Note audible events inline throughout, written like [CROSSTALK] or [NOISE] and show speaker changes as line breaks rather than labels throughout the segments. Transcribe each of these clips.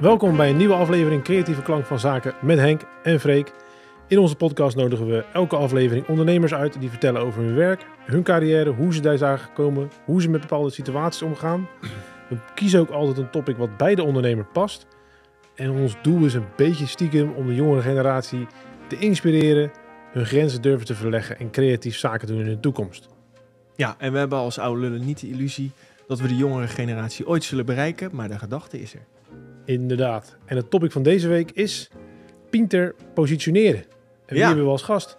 Welkom bij een nieuwe aflevering Creatieve Klank van Zaken met Henk en Freek. In onze podcast nodigen we elke aflevering ondernemers uit die vertellen over hun werk, hun carrière, hoe ze daar zijn gekomen, hoe ze met bepaalde situaties omgaan. We kiezen ook altijd een topic wat bij de ondernemer past. En ons doel is een beetje stiekem om de jongere generatie te inspireren, hun grenzen durven te verleggen en creatief zaken doen in de toekomst.
Ja, en we hebben als oude lullen niet de illusie dat we de jongere generatie ooit zullen bereiken, maar de gedachte is er.
Inderdaad. En het topic van deze week is Pinter positioneren. En wie
Ja.
hebben we als gast?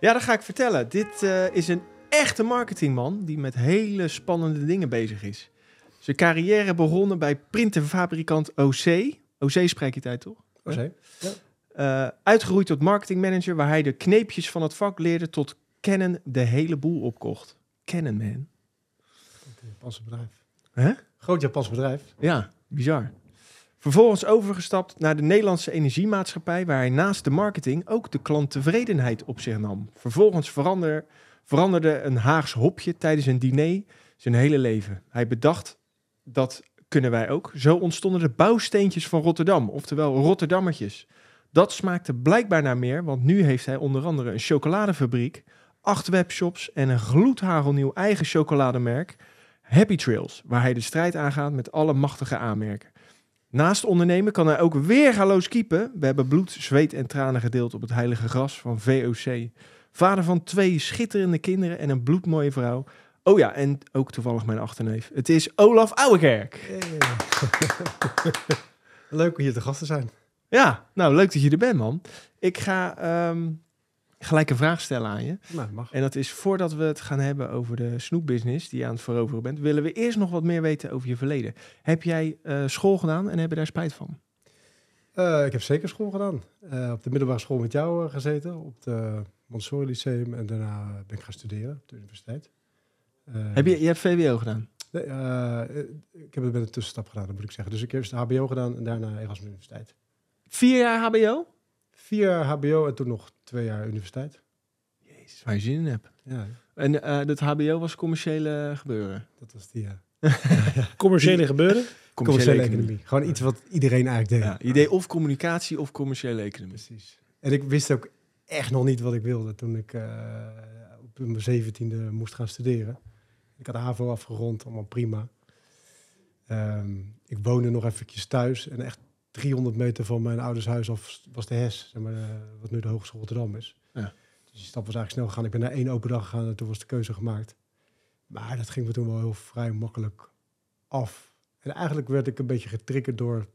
Ja, dat ga ik vertellen. Dit eh, is een echte marketingman die met hele spannende dingen bezig is. Zijn carrière begonnen bij printerfabrikant OC. OC spreek je uit, toch?
Oké.
Eh, uitgeroeid tot marketingmanager, waar hij de kneepjes van het vak leerde tot Canon de hele boel opkocht. Canon, man.
Japans bedrijf.
Hè?
Groot Japans bedrijf.
Ja, bizar. Vervolgens overgestapt naar de Nederlandse Energiemaatschappij, waar hij naast de marketing ook de klanttevredenheid op zich nam. Vervolgens verander, veranderde een Haags hopje tijdens een diner zijn hele leven. Hij bedacht dat kunnen wij ook. Zo ontstonden de bouwsteentjes van Rotterdam, oftewel Rotterdammertjes. Dat smaakte blijkbaar naar meer, want nu heeft hij onder andere een chocoladefabriek, acht webshops en een gloedhagelnieuw eigen chocolademerk, Happy Trails, waar hij de strijd aangaat met alle machtige aanmerken. Naast ondernemen kan hij ook weergaloos keepen. We hebben bloed, zweet en tranen gedeeld op het heilige gras van VOC. Vader van twee schitterende kinderen en een bloedmooie vrouw. Oh ja, en ook toevallig mijn achterneef. Het is Olaf Ouwekerk. [LAUGHS]
Leuk om hier te gast te zijn.
Ja, nou leuk dat je er bent, man. Ik ga ehm, gelijk een vraag stellen aan je.
Nou, mag.
En dat is voordat we het gaan hebben over de snoepbusiness die je aan het veroveren bent, willen we eerst nog wat meer weten over je verleden. Heb jij eh, school gedaan en heb je daar spijt van?
Eh, ik heb zeker school gedaan. Eh, op de middelbare school met jou gezeten. Op het Montessori Lyceum. En daarna ben ik gaan studeren op de universiteit.
Heb je, je hebt VWO gedaan?
Nee, ik heb het met een tussenstap gedaan, dat moet ik zeggen. Dus ik heb eerst de HBO gedaan en daarna Erasmus Universiteit.
Vier jaar HBO?
Vier jaar HBO en toen nog twee jaar universiteit.
Jezus, waar je zin in hebt.
Ja,
En eh dat HBO was commerciële gebeuren.
dat was die eh, [LAUGHS]
Commerciële gebeuren?
commerciële economie. Gewoon iets wat iedereen eigenlijk deed.
Ja, je deed of communicatie of commerciële economie.
Precies. En ik wist ook echt nog niet wat ik wilde toen ik eh, op mijn zeventiende moest gaan studeren. Ik had de HAVO afgerond, allemaal prima. Ehm, ik woonde nog eventjes thuis en echt 300 meter van mijn ouders huis af was de HES, zeg maar, eh, wat nu de Hogeschool Rotterdam is.
Ja.
Dus die stap was eigenlijk snel gegaan. Ik ben naar één open dag gegaan en toen was de keuze gemaakt. Maar dat ging me toen wel heel vrij makkelijk af. En eigenlijk werd ik een beetje getriggerd door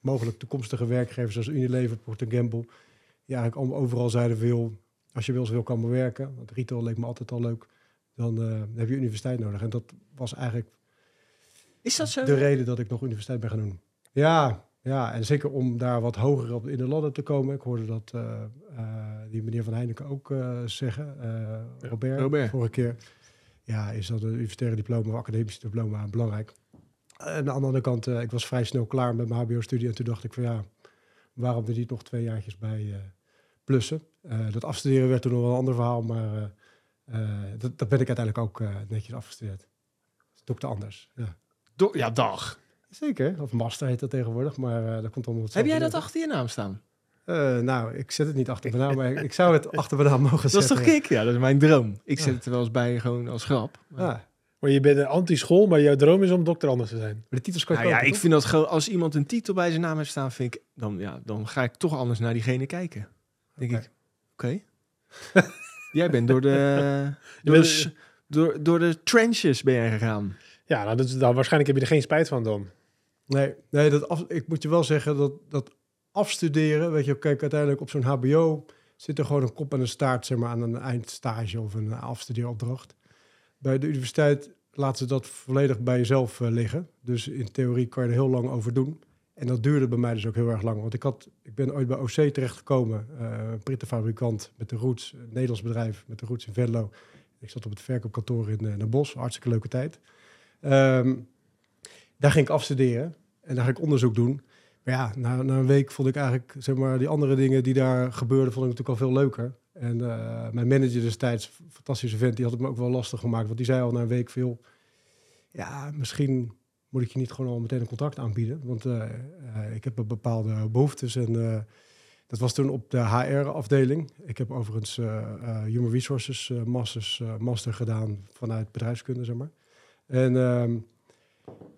mogelijk toekomstige werkgevers zoals Unilever, Procter Gamble. Die eigenlijk allemaal overal zeiden veel, als je wil, wil kan werken. Want retail leek me altijd al leuk. Dan eh, heb je universiteit nodig. En dat was eigenlijk
Is dat zo?
de reden dat ik nog universiteit ben gaan doen. Ja, ja, en zeker om daar wat hoger op in de ladder te komen. Ik hoorde dat eh, eh, die meneer Van Heineken ook eh, zeggen, Robert,
Robert.
vorige keer. Ja, is dat een universitaire diploma of academisch diploma belangrijk. En aan de andere kant, ik was vrij snel klaar met mijn hbo-studie. En toen dacht ik van ja, waarom er niet nog twee jaartjes bij plussen. Dat afstuderen werd toen nog wel een ander verhaal, maar dat, dat ben ik uiteindelijk ook netjes afgestudeerd. Dat ik te anders, ja.
Do- ja, dag.
Zeker, of master heet dat tegenwoordig, maar eh, dat komt allemaal
Heb jij dat achter je naam staan?
Eh, nou, ik zet het niet achter mijn naam, maar ik, zou het [LAUGHS] achter mijn naam mogen
Dat is
zetten.
toch kick? Ja, dat is mijn droom. Ik zet
Ja.
het er wel eens bij, gewoon als grap. Maar-
Ja,
Maar je bent een anti-school, maar jouw droom is om dokter anders te zijn.
maar de titels kan je
Nou ja, ik vind dat gewoon, als iemand een titel bij zijn naam heeft staan, vind ik, dan, ja, dan ga ik toch anders naar diegene kijken. Denk ik, oké. [LAUGHS] jij bent door de, [LAUGHS] door, de, door, door de trenches ben jij gegaan.
Ja, nou, dat is, dan, waarschijnlijk heb je er geen spijt van dan.
Nee, nee dat af, ik moet je wel zeggen dat, dat afstuderen, weet je, kijk, uiteindelijk op zo'n HBO zit er gewoon een kop en een staart zeg maar, aan een eindstage of een afstudeeropdracht. Bij de universiteit laten ze dat volledig bij jezelf eh, liggen. Dus in theorie kan je er heel lang over doen. En dat duurde bij mij dus ook heel erg lang. Want ik, had, ik ben ooit bij OC terechtgekomen, eh een printerfabrikant met de roots, een Nederlands bedrijf met de roots in Venlo. Ik zat op het verkoopkantoor in, eh Den Bosch, hartstikke leuke tijd. Ehm, daar ging ik afstuderen en daar ging ik onderzoek doen. Maar ja, na, na een week vond ik eigenlijk, zeg maar, die andere dingen die daar gebeurden, vond ik natuurlijk al veel leuker. En eh, mijn manager destijds, fantastische vent, die had het me ook wel lastig gemaakt. Want die zei al na een week veel, ja, misschien moet ik je niet gewoon al meteen een contract aanbieden. Want eh, eh, ik heb bepaalde behoeftes en dat was toen op de HR-afdeling. Ik heb overigens Human Resources masters, master gedaan vanuit bedrijfskunde, zeg maar. En, ehm,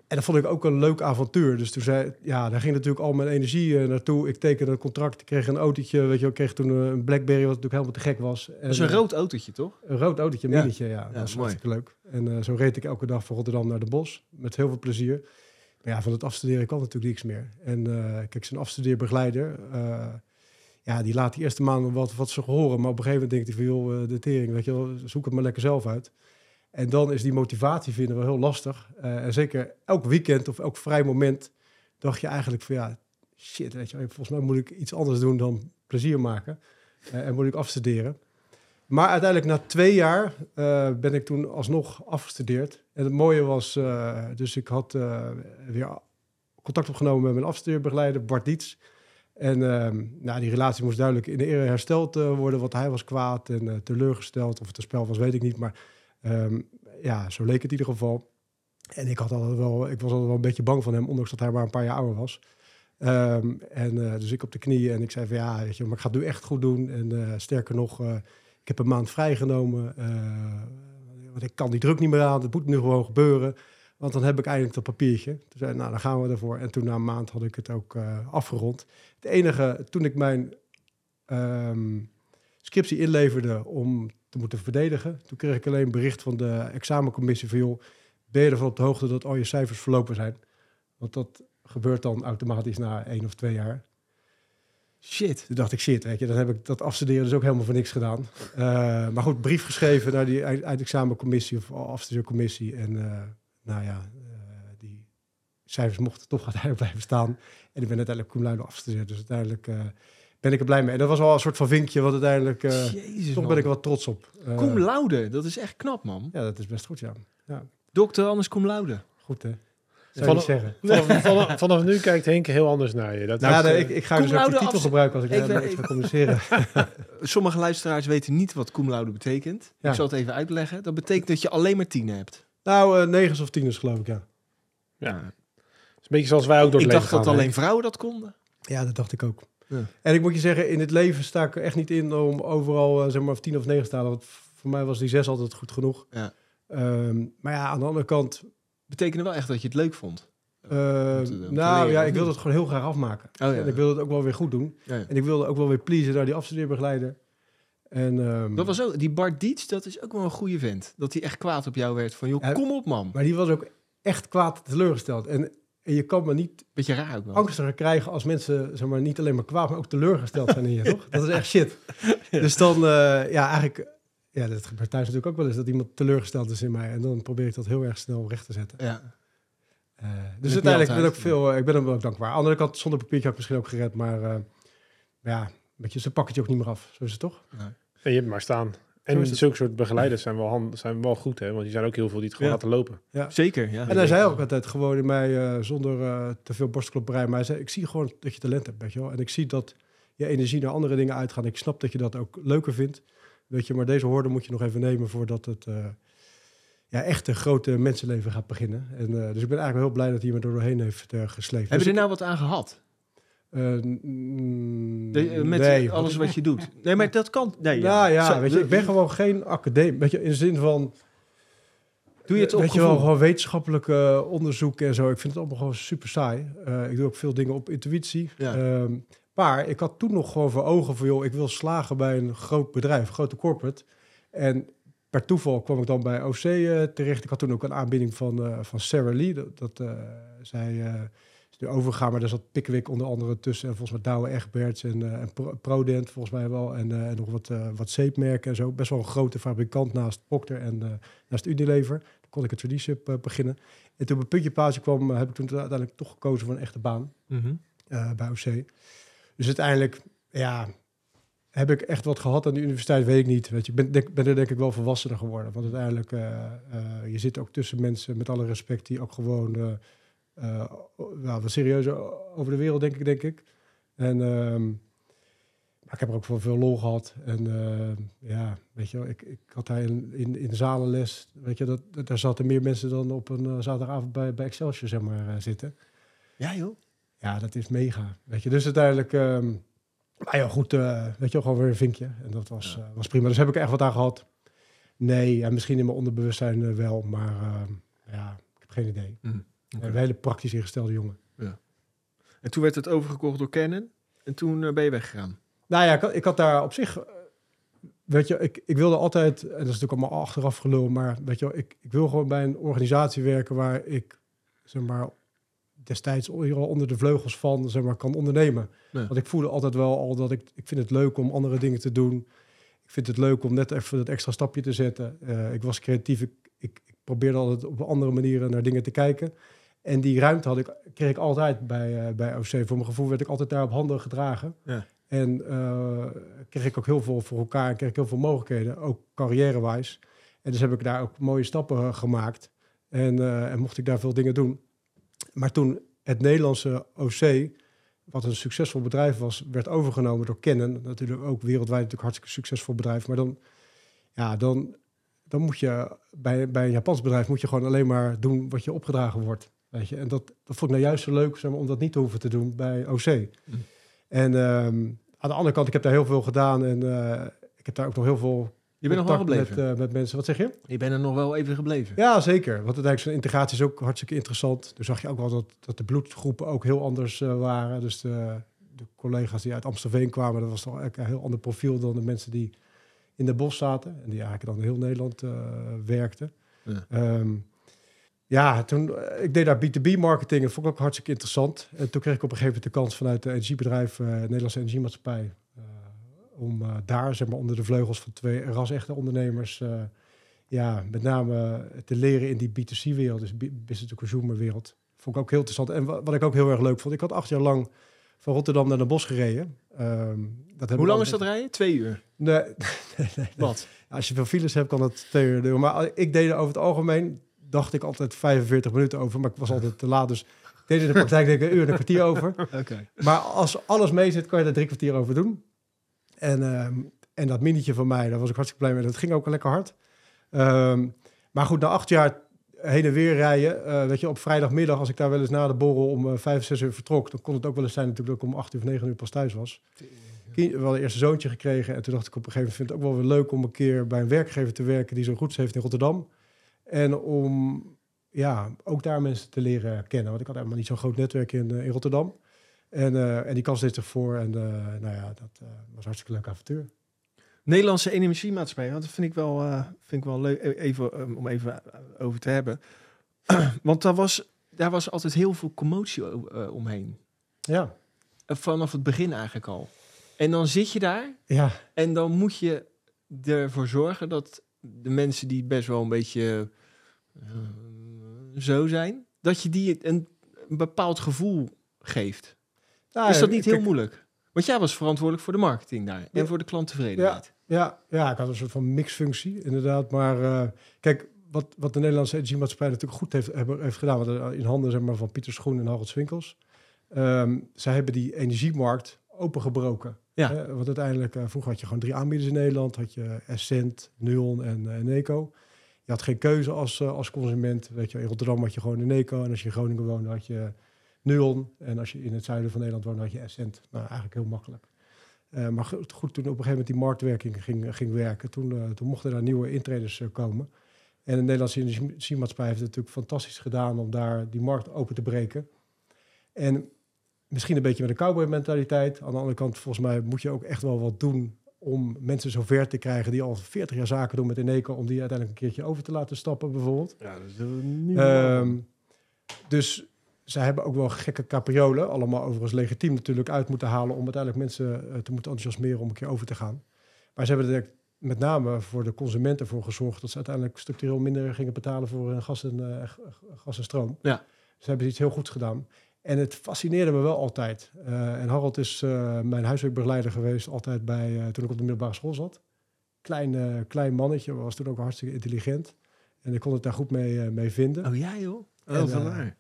en dat vond ik ook een leuk avontuur. Dus toen zei, ja, daar ging natuurlijk al mijn energie eh, naartoe. Ik tekende een contract, ik kreeg een autootje, weet je, wel, ik kreeg toen eh, een Blackberry, wat natuurlijk helemaal te gek was.
Dat is een
En, eh,
rood autootje, toch?
een rood autootje, een
Ja.
minnetje, ja. Dat was
mooi.
hartstikke leuk. En zo reed ik elke dag van Rotterdam naar de bos. Met heel veel plezier. Maar ja, van het afstuderen kwam natuurlijk niks meer. En eh, kijk, zo'n afstudeerbegeleider... ja, die laat die eerste maanden wat, wat ze horen. Maar op een gegeven moment denkt hij van... joh, de tering, weet je wel, zoek het maar lekker zelf uit. En dan is die motivatie vinden wel heel lastig. Eh, en zeker elk weekend of elk vrij moment... dacht je eigenlijk van ja, shit, weet je volgens mij moet ik iets anders doen dan plezier maken. Eh, en moet ik afstuderen. Maar uiteindelijk na twee jaar eh, ben ik toen alsnog afgestudeerd. En het mooie was, dus ik had weer contact opgenomen met mijn afstudeerbegeleider Bart Diets. En ehm, nou, die relatie moest duidelijk in de ere hersteld worden, want hij was kwaad en teleurgesteld. Of het een spel was, weet ik niet. Maar ehm, ja, zo leek het in ieder geval. En ik, had altijd wel, ik was altijd wel een beetje bang van hem, ondanks dat hij maar een paar jaar ouder was. Ehm, en eh, dus ik op de knieën en ik zei van ja, weet je, maar ik ga het nu echt goed doen. En eh, sterker nog, eh, ik heb een maand vrijgenomen. want ik kan die druk niet meer aan. Het moet nu gewoon gebeuren. Want dan heb ik eindelijk dat papiertje. Toen zei nou, dan gaan we ervoor. En toen na een maand had ik het ook afgerond. Het enige, toen ik mijn ehm, scriptie inleverde om te moeten verdedigen... toen kreeg ik alleen bericht van de examencommissie van... joh, ben je ervan op de hoogte dat al je cijfers verlopen zijn? Want dat gebeurt dan automatisch na één of twee jaar.
Shit.
Toen dacht ik, shit, weet je, dan heb ik dat afstuderen dus ook helemaal voor niks gedaan. Eh, maar goed, brief geschreven naar die eind- eindexamencommissie of afstudeercommissie. En eh, nou ja, eh, die cijfers mochten toch [LAUGHS] uiteindelijk blijven staan. En ik ben uiteindelijk cum afgestudeerd. Dus uiteindelijk ben ik er blij mee. En dat was wel een soort van vinkje, wat uiteindelijk... eh,
Jezus,
toch ben ik er wel trots op. Eh,
Cum laude, dat is echt knap, man.
Ja, dat is best goed, ja.
Dokter, anders cum laude.
Goed, hè? Zou je
Van-
niet zeggen.
Vanaf, vanaf, vanaf nu kijkt Henk heel anders naar je. Dat
Nou,
is,
nee,
eh,
ik, ik ga dus ook
laude
titel gebruiken als ik iets ga communiceren. [LAUGHS]
Sommige luisteraars weten niet wat cum laude betekent.
Ja.
Ik zal het even uitleggen. Dat betekent dat je alleen maar tien hebt.
nou, eh negens of tieners geloof ik, ja.
ja. Het is een beetje zoals wij ook door
Ik dacht dat alleen vrouwen dat konden.
Ja, dat dacht ik ook.
Ja.
En ik moet je zeggen, in het leven sta ik er echt niet in om overal eh, zeg maar tien of negen te halen. Want voor mij was die zes altijd goed genoeg.
Ja.
Ehm, maar ja, aan de andere kant,
Betekende wel echt dat je het leuk vond.
eh,
te
nou
leren,
ja,
of
ik wilde het gewoon heel graag afmaken.
Oh ja.
En ik wilde het ook wel weer goed doen. En ik wilde ook wel weer pleasen naar die afstudeerbegeleider. En, ehm,
Dat was ook, die Bart Dietz, dat is ook wel een goede vent. Dat hij echt kwaad op jou werd. Van, joh, kom op man.
Maar die was ook echt kwaad teleurgesteld. En, en je kan me niet
Beetje raar ook wel.
angstiger krijgen als mensen zeg maar, niet alleen maar kwaad, maar ook teleurgesteld zijn in je, [LAUGHS] toch? Dat is echt shit. Dus dan, eh, ja, eigenlijk, ja, dat gebeurt thuis natuurlijk ook wel eens, dat iemand teleurgesteld is in mij. En dan probeer ik dat heel erg snel recht te zetten.
Ja.
Eh, dus uiteindelijk ben ik, veel, eh, ik ben hem wel ook dankbaar. Aan de andere kant, zonder papiertje had ik misschien ook gered, maar eh, ja, weet je, ze pakken het je ook niet meer af. Zo is het toch?
En je hebt maar staan. En zulke soort begeleiders zijn wel, hand, zijn wel goed, hè? Want die zijn ook heel veel die het gewoon
Ja.
laten lopen.
Zeker, ja.
En hij zei ook altijd gewoon in mij, eh, zonder eh, te veel borstklopperij, maar hij zei, ik zie gewoon dat je talent hebt, weet je wel. En ik zie dat je energie naar andere dingen uitgaat. Ik snap dat je dat ook leuker vindt, weet je. Maar deze hoorde moet je nog even nemen voordat het eh, ja, echt een grote mensenleven gaat beginnen. En, eh, dus ik ben eigenlijk wel heel blij dat hij me er doorheen heeft eh, gesleept.
Heb je
Dus
er nou wat aan gehad?
Eh,
De- eh, met
nee,
alles wat je doet. Nee, maar dat kan. Nee,
Nou ja,
Zo-
weet je, ik ben gewoon geen academie. Weet je, in de zin van...
Doe je het op
Weet je wel, gewoon wetenschappelijke onderzoek en zo. Ik vind het allemaal gewoon super saai. Eh, ik doe ook veel dingen op intuïtie.
Ja.
Ehm, maar ik had toen nog gewoon voor ogen van... joh, ik wil slagen bij een groot bedrijf, een grote corporate. En per toeval kwam ik dan bij OC eh, terecht. Ik had toen ook een aanbieding van, eh, van Sarah Lee. Dat, dat eh, zij eh, is nu overgegaan, maar daar zat Pickwick onder andere tussen. En volgens mij Douwe Egberts en, eh, en Pro- Prodent volgens mij wel. En, eh, en nog wat, eh, wat zeepmerken en zo. Best wel een grote fabrikant naast Procter en naast Unilever. Toen kon ik het traineeship eh, beginnen. En toen mijn puntje plaatje kwam, heb ik toen uiteindelijk toch gekozen voor een echte baan
Mhm.
bij OC. Dus uiteindelijk, ja, heb ik echt wat gehad aan de universiteit, weet ik niet. Weet je, ik ben, ben er denk ik wel volwassener geworden. Want uiteindelijk, eh, je zit ook tussen mensen, met alle respect, die ook gewoon eh, wat serieuzer over de wereld, denk ik, denk ik. En ehm, maar ik heb er ook wel veel lol gehad. En eh, ja, weet je wel, ik, ik had daar in, in, in de zalenles, weet je, dat, dat- daar zaten meer mensen dan op een eh, zaterdagavond bij, bij Excelsior, zeg maar, zitten.
Ja, joh.
Ja, dat is mega. Weet je, dus uiteindelijk, maar ja, goed, weet je wel, gewoon weer een vinkje. En dat was,
Ja.
was prima. Dus heb ik er echt wat aan gehad. Nee, en misschien in mijn onderbewustzijn wel, maar ehm, ja, ik heb geen idee.
Oké.
Een hele praktisch ingestelde jongen.
En toen werd het overgekocht door Canon. En toen eh, ben je weggegaan.
Nou ja, ik, had- ik had daar op zich, eh, weet je, ik, ik wilde altijd, en dat is natuurlijk allemaal achteraf gelul, maar weet je ik, ik wil gewoon bij een organisatie werken waar ik, zeg maar, destijds onder de vleugels van, zeg maar, kan ondernemen.
Ja.
Want ik voelde altijd wel al dat ik, ik vind het leuk om andere dingen te doen. Ik vind het leuk om net even dat extra stapje te zetten. Eh, ik was creatief, ik, ik, ik probeerde altijd op andere manieren naar dingen te kijken. En die ruimte had ik, kreeg ik altijd bij, eh, bij OC. Voor mijn gevoel werd ik altijd daar op handen gedragen.
Ja.
En eh, kreeg ik ook heel veel voor elkaar en kreeg ik heel veel mogelijkheden, ook carrière-wise. En dus heb ik daar ook mooie stappen eh, gemaakt. En, en mocht ik daar veel dingen doen. Maar toen het Nederlandse OC, wat een succesvol bedrijf was, werd overgenomen door Canon. Natuurlijk ook wereldwijd natuurlijk hartstikke succesvol bedrijf. Maar dan, ja, dan, dan moet je bij, bij een Japans bedrijf moet je gewoon alleen maar doen wat je opgedragen wordt. Weet je? En dat, dat vond ik nou juist zo leuk zeg maar, om dat niet te hoeven te doen bij OC. En ehm, aan de andere kant, ik heb daar heel veel gedaan en eh, ik heb daar ook nog heel veel
Je bent nog wel gebleven.
met, eh, met mensen. Wat zeg je?
je bent er nog wel even gebleven.
Ja, zeker. Want uiteindelijk zo'n integratie is ook hartstikke interessant. Toen zag je ook wel dat, dat de bloedgroepen ook heel anders eh, waren. Dus de, de collega's die uit Amstelveen kwamen, dat was toch eigenlijk een heel ander profiel dan de mensen die in de bos zaten. En die eigenlijk dan heel Nederland werkten.
Ja.
Ehm, ja, toen, eh, ik deed daar B2B marketing. Dat vond ik ook hartstikke interessant. En toen kreeg ik op een gegeven moment de kans vanuit het energiebedrijf, eh Nederlandse Energiemaatschappij, eh, om daar, zeg maar, onder de vleugels van twee ras-echte ondernemers, ja, met name te leren in die B2C-wereld, dus bu- business-to-consumer-wereld. Vond ik ook heel interessant. En wa- wat ik ook heel erg leuk vond, ik had acht jaar lang van Rotterdam naar Den Bosch gereden. Ehm, dat
Hoe lang is dat rijden? Twee uur.
Nee, [LAUGHS] nee, nee, nee.
Wat?
Als je veel files hebt, kan dat twee uur duren. Maar ik deed er over het algemeen, dacht ik altijd 45 minuten over. Maar ik was altijd te laat, dus deed er in de praktijk denk ik een uur en een kwartier over. [LAUGHS] Maar als alles mee zit, kan je er drie kwartier over doen. En, ehm, en dat minietje van mij, daar was ik hartstikke blij mee. Dat ging ook lekker hard. Ehm, maar goed, na acht jaar heen en weer rijden, eh, weet je, op vrijdagmiddag, als ik daar wel eens na de borrel om eh, vijf, zes uur vertrok, dan kon het ook wel eens zijn natuurlijk dat ik om acht uur of negen uur pas thuis was. Kind- wel een eerste zoontje gekregen en toen dacht ik op een gegeven moment vind ik het ook wel weer leuk om een keer bij een werkgever te werken die zo'n goeds heeft in Rotterdam. En om ja, ook daar mensen te leren kennen. Want ik had helemaal niet zo'n groot netwerk in, eh, in Rotterdam. En, eh, en die kans deed zich voor. En eh, nou ja, dat eh, was een hartstikke leuk avontuur.
Nederlandse energiemaatschappij, want dat vind ik wel, vind ik wel leuk e- even, om even over te hebben. [CLEARS THROAT] want daar was, daar was altijd heel veel commotie omheen.
Ja,
vanaf het begin eigenlijk al. En dan zit je daar
ja,
en dan moet je ervoor zorgen dat de mensen die best wel een beetje eh, zo zijn, dat je die een, een bepaald gevoel geeft.
Nou,
is dat niet heel
kijk,
moeilijk? Want jij was verantwoordelijk voor de marketing daar en
Ja.
voor de klanttevredenheid.
Ja, ja, ik had een soort van mixfunctie, inderdaad. Maar eh, kijk, wat, wat de Nederlandse energiemaatschappij natuurlijk goed heeft, hebben, heeft gedaan... wat in handen zeg maar, van Pieter Schoen en Harold Swinkels... Ehm, zij hebben die energiemarkt opengebroken.
Ja.
Want uiteindelijk, eh, vroeger had je gewoon drie aanbieders in Nederland. Had je Essent, Nuon en eh, Eneco. Je had geen keuze als, eh, als consument. Weet je, in Rotterdam had je gewoon Eneco. En als je in Groningen woonde, had je Nuon. En als je in het zuiden van Nederland woonde, had je Essent. Nou, eigenlijk heel makkelijk. Maar goed, toen op een gegeven moment die marktwerking ging, ging werken, toen, toen mochten daar nieuwe intreders komen. En de Nederlandse energiemaatschappij heeft het natuurlijk fantastisch gedaan om daar die markt open te breken. En misschien een beetje met een cowboy mentaliteit. Aan de andere kant, volgens mij moet je ook echt wel wat doen om mensen zover te krijgen die al 40 jaar zaken doen met Eneco, om die uiteindelijk een keertje over te laten stappen bijvoorbeeld.
Ja, dat is niet
Ehm, dus zij hebben ook wel gekke capriolen, allemaal overigens legitiem natuurlijk, uit moeten halen om uiteindelijk mensen eh, te moeten enthousiasmeren om een keer over te gaan. Maar ze hebben er met name voor de consumenten voor gezorgd dat ze uiteindelijk structureel minder gingen betalen voor eh, gas, en, eh, gas en stroom.
Ja.
Ze hebben iets heel goeds gedaan. En het fascineerde me wel altijd. Eh, en Harold is eh, mijn huiswerkbegeleider geweest, altijd bij, eh, toen ik op de middelbare school zat. Klein, klein mannetje, was toen ook hartstikke intelligent. En ik kon het daar goed mee, mee vinden.
Oh ja, joh. Oh,
En,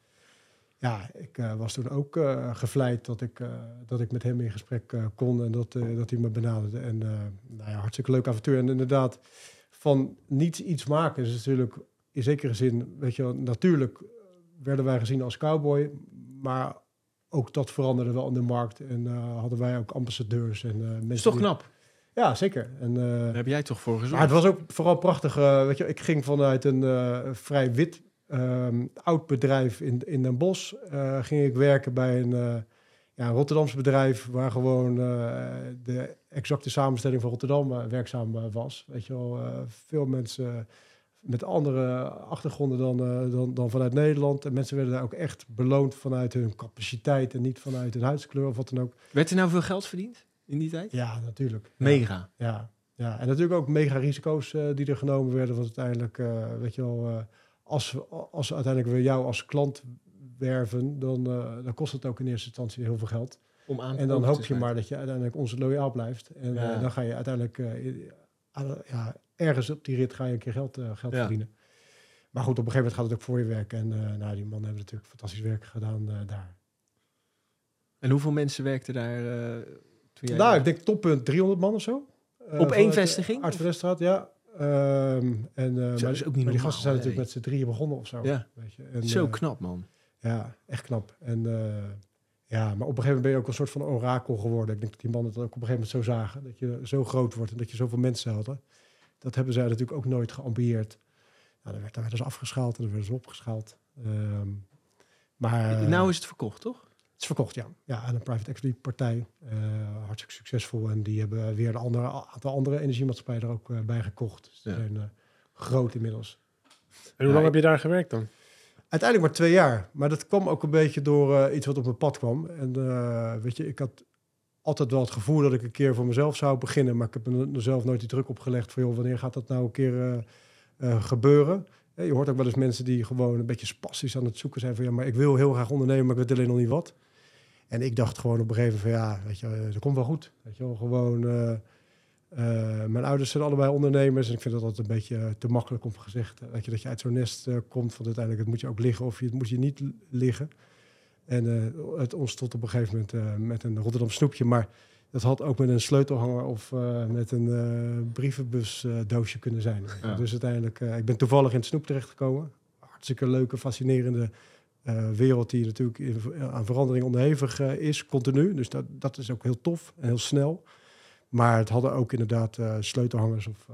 ja, ik was toen ook gevleid dat ik, dat ik met hem in gesprek kon en dat, dat hij me benaderde. En nou ja, hartstikke leuk avontuur. En inderdaad, van niets iets maken is natuurlijk in zekere zin, weet je wel, natuurlijk werden wij gezien als cowboy, maar ook dat veranderde wel in de markt. En eh, hadden wij ook ambassadeurs en eh, mensen.
is toch
die-
knap?
Ja, zeker. En, eh,
Daar heb jij toch voor
maar
gezorgd?
het was ook vooral prachtig. eh, weet je, ik ging vanuit een eh, vrij wit ehm, oud bedrijf in, in Den Bosch. eh, ging ik werken bij een, eh, ja, een Rotterdamse bedrijf waar gewoon eh, de exacte samenstelling van Rotterdam werkzaam was. Weet je wel, eh, veel mensen met andere achtergronden dan, eh, dan, dan vanuit Nederland. En mensen werden daar ook echt beloond vanuit hun capaciteit en niet vanuit hun huidskleur of wat dan ook.
Werd er nou veel geld verdiend in die tijd?
Ja, natuurlijk.
Mega.
Ja, ja, en natuurlijk ook mega risico's eh, die er genomen werden. Want uiteindelijk, eh, weet je wel, als, we, als we uiteindelijk weer jou als klant werven, dan, dan kost het ook in eerste instantie heel veel geld.
Om aan
En dan hoop je maar dat je uiteindelijk ons loyaal blijft. En
Ja.
dan ga je uiteindelijk ja, ergens op die rit ga je een keer geld, eh, geld
Ja.
verdienen. Maar goed, op een gegeven moment gaat het ook voor je werken. En eh, nou, die mannen hebben natuurlijk fantastisch werk gedaan eh, daar.
En hoeveel mensen werkten daar toen jij...
Nou, ik denk toppunt 300 man of zo.
Op één vestiging?
Aardverdestraat, ja. Ehm, en,
dat
maar,
is ook niet
maar die gasten zijn natuurlijk met z'n drieën begonnen of zo.
Ja.
Weet je. En,
Zo knap, man.
Ja, echt knap. En ja, maar op een gegeven moment ben je ook een soort van orakel geworden. Ik denk dat die mannen het ook op een gegeven moment zo zagen. Dat je zo groot wordt en dat je zoveel mensen hadden. Dat hebben zij natuurlijk ook nooit geambieerd. Nou, dan werd, dan werden ze afgeschaald en dan werden ze opgeschaald. Ehm, maar eh,
nou is het verkocht, toch?
het is verkocht, ja. Ja, aan een private equity partij. Eh, hartstikke succesvol. En die hebben weer een andere, aantal andere energiemaatschappijen er ook eh, bij gekocht. Dus die
Ja.
zijn eh, groot inmiddels.
En hoe lang heb je daar gewerkt dan?
Uiteindelijk maar twee jaar. Maar dat kwam ook een beetje door eh, iets wat op mijn pad kwam. En eh, weet je, ik had altijd wel het gevoel dat ik een keer voor mezelf zou beginnen. Maar ik heb me- mezelf nooit die druk opgelegd van... joh, wanneer gaat dat nou een keer eh, eh, gebeuren? Eh, je hoort ook wel eens mensen die gewoon een beetje spastisch aan het zoeken zijn... van ja, maar ik wil heel graag ondernemen, maar ik weet alleen nog niet wat. En ik dacht gewoon op een gegeven moment van ja, weet je, dat komt wel goed. Weet je gewoon... mijn ouders zijn allebei ondernemers en ik vind dat altijd een beetje te makkelijk om gezegd. Weet je, dat je uit zo'n nest komt, want uiteindelijk het moet je ook liggen of je, het moet je niet liggen. En eh, het ontstond op een gegeven moment eh, met een Rotterdam snoepje, maar dat had ook met een sleutelhanger of eh, met een brievenbusdoosje doosje kunnen zijn.
Ja.
Dus uiteindelijk, ik ben toevallig in het snoep terechtgekomen. Hartstikke leuke, fascinerende wereld die natuurlijk in- aan verandering onderhevig is, continu. Dus dat, dat is ook heel tof en heel snel. Maar het hadden ook inderdaad sleutelhangers of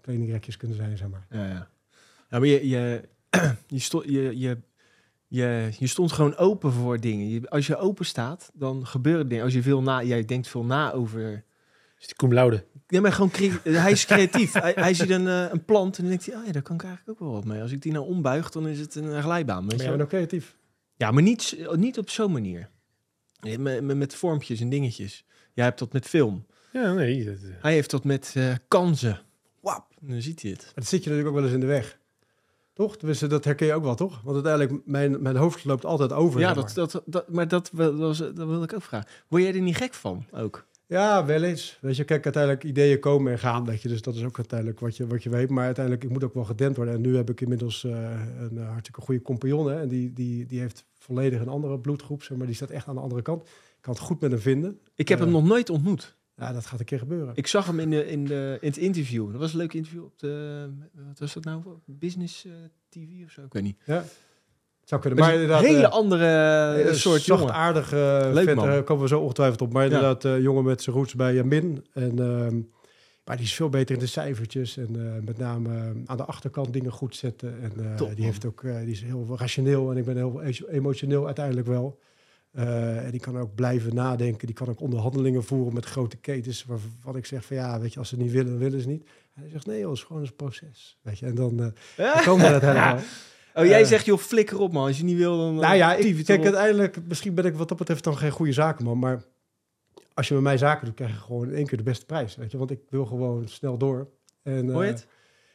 kledingrekjes kunnen zijn, zeg maar.
Ja, ja. ja maar je, je, [CLEARS THROAT] je, je, je, je, stond gewoon open voor dingen. Je, als je open staat, dan gebeuren dingen. Als je veel na... Jij denkt veel na over...
Is die cum laude?
Ja, maar gewoon [LAUGHS] hij is creatief. hij, hij ziet een, eh, een plant en dan denkt hij... Oh ja, daar kan ik eigenlijk ook wel wat mee. Als ik die nou ombuig, dan is het een glijbaan. Weet je
jij
wel?
ook creatief?
Ja, maar niet, s- niet op zo'n manier. Met, met, met vormpjes en dingetjes. Jij hebt dat met film.
Ja, nee. dat, eh,
Hij heeft dat met eh, kansen. Wap, dan ziet hij het.
Maar dat zit je natuurlijk ook wel eens in de weg. Toch? Tenminste, dat herken je ook wel, toch? Want uiteindelijk, mijn, mijn hoofd loopt altijd over.
Ja, dat,
maar.
dat, dat, maar dat, was, dat wil ik ook vragen. Word jij er niet gek van ook?
Ja, wel eens. Weet je, kijk, uiteindelijk ideeën komen en gaan, weet je. Dus dat is ook uiteindelijk wat je, wat je weet. Maar uiteindelijk, ik moet ook wel gedempt worden. En nu heb ik inmiddels eh, een eh, hartstikke goede compagnon. Hè? En die, die, die heeft volledig een andere bloedgroep, zeg maar. Die staat echt aan de andere kant. Ik kan het goed met hem vinden.
Ik heb
Eh.
hem nog nooit ontmoet.
Ja, dat gaat een keer gebeuren.
Ik zag hem in, de, in, de, in het interview. Dat was een leuk interview op de... Wat was dat nou? Business eh, TV of zo? Ik weet niet.
Ja, zou kunnen.
Maar
Maar
een
inderdaad...
hele
eh,
andere
Eh,
soort jongen.
zachtaardige
Leuk,
vent, daar komen we zo ongetwijfeld op. Maar inderdaad, jongen met zijn roots bij Jamin. En, ehm, maar die is veel beter in de cijfertjes. En met name aan de achterkant dingen goed zetten. En
Top,
die, heeft ook, die is heel rationeel. En ik ben heel emotioneel uiteindelijk wel. Eh, en die kan ook blijven nadenken. Die kan ook onderhandelingen voeren met grote ketens. Waarvan ik zeg van ja, weet je, als ze niet willen, dan willen ze niet. En hij zegt nee, joh, het is gewoon een proces. Weet je, en dan, [LAUGHS] dan komen we het helemaal.
Oh, jij
Eh.
zegt, joh, flikker op man. Als je niet wil, dan...
Nou ja, ik, kijk, uiteindelijk, misschien ben ik wat dat betreft dan geen goede zakenman, maar als je met mij zaken doet, krijg je gewoon in één keer de beste prijs, weet je, want ik wil gewoon snel door. En,
Hoor je het?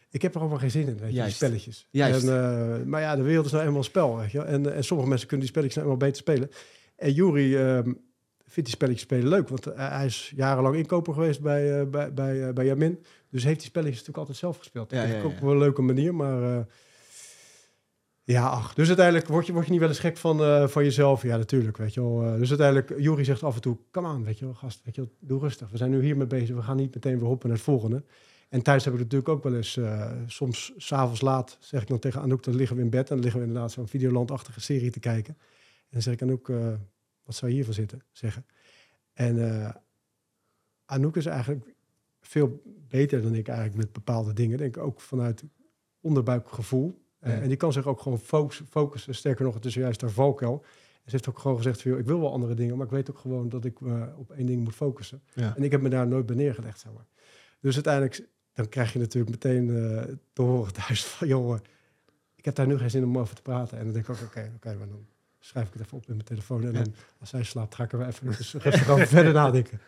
Ik heb er allemaal geen zin in, weet je, die spelletjes.
Juist.
En, maar ja, de wereld is nou eenmaal een spel, weet je. En, en sommige mensen kunnen die spelletjes nou eenmaal beter spelen. En Jury ehm, vindt die spelletjes spelen leuk, want eh, hij is jarenlang inkoper geweest bij, eh, bij, bij, eh, bij Jamin. Dus heeft die spelletjes natuurlijk altijd zelf gespeeld.
Ja,
ook op een leuke manier, maar... Ja, ach. Dus uiteindelijk word je, word je niet wel eens gek van, van jezelf. Ja, natuurlijk, weet je wel. Dus uiteindelijk, Jury zegt af en toe, kom aan, weet je wel, gast, weet je wel, doe rustig. We zijn nu hiermee bezig, we gaan niet meteen weer hoppen naar het volgende. En thuis heb ik natuurlijk ook wel eens, eh, soms s'avonds laat, zeg ik dan tegen Anouk, dan liggen we in bed en dan liggen we inderdaad zo'n Videoland-achtige serie te kijken. En dan zeg ik Anouk, wat zou je hiervan zitten, zeggen. En eh, Anouk is eigenlijk veel beter dan ik eigenlijk met bepaalde dingen. Denk ook vanuit onderbuikgevoel. Eh. En die kan zich ook gewoon focus- focussen. Sterker nog, het is juist haar valkuil. Ze heeft ook gewoon gezegd, joh, ik wil wel andere dingen, maar ik weet ook gewoon dat ik me op één ding moet focussen.
Ja.
En ik heb me daar nooit bij neergelegd, zeg maar. Dus uiteindelijk, dan krijg je natuurlijk meteen eh, te horen thuis van, joh, ik heb daar nu geen zin om over te praten. En dan denk ik ook, oké, oké, maar dan schrijf ik het even op in mijn telefoon. En
Ja.
dan, als zij slaapt, ga ik er even rustig over [LAUGHS] verder nadenken.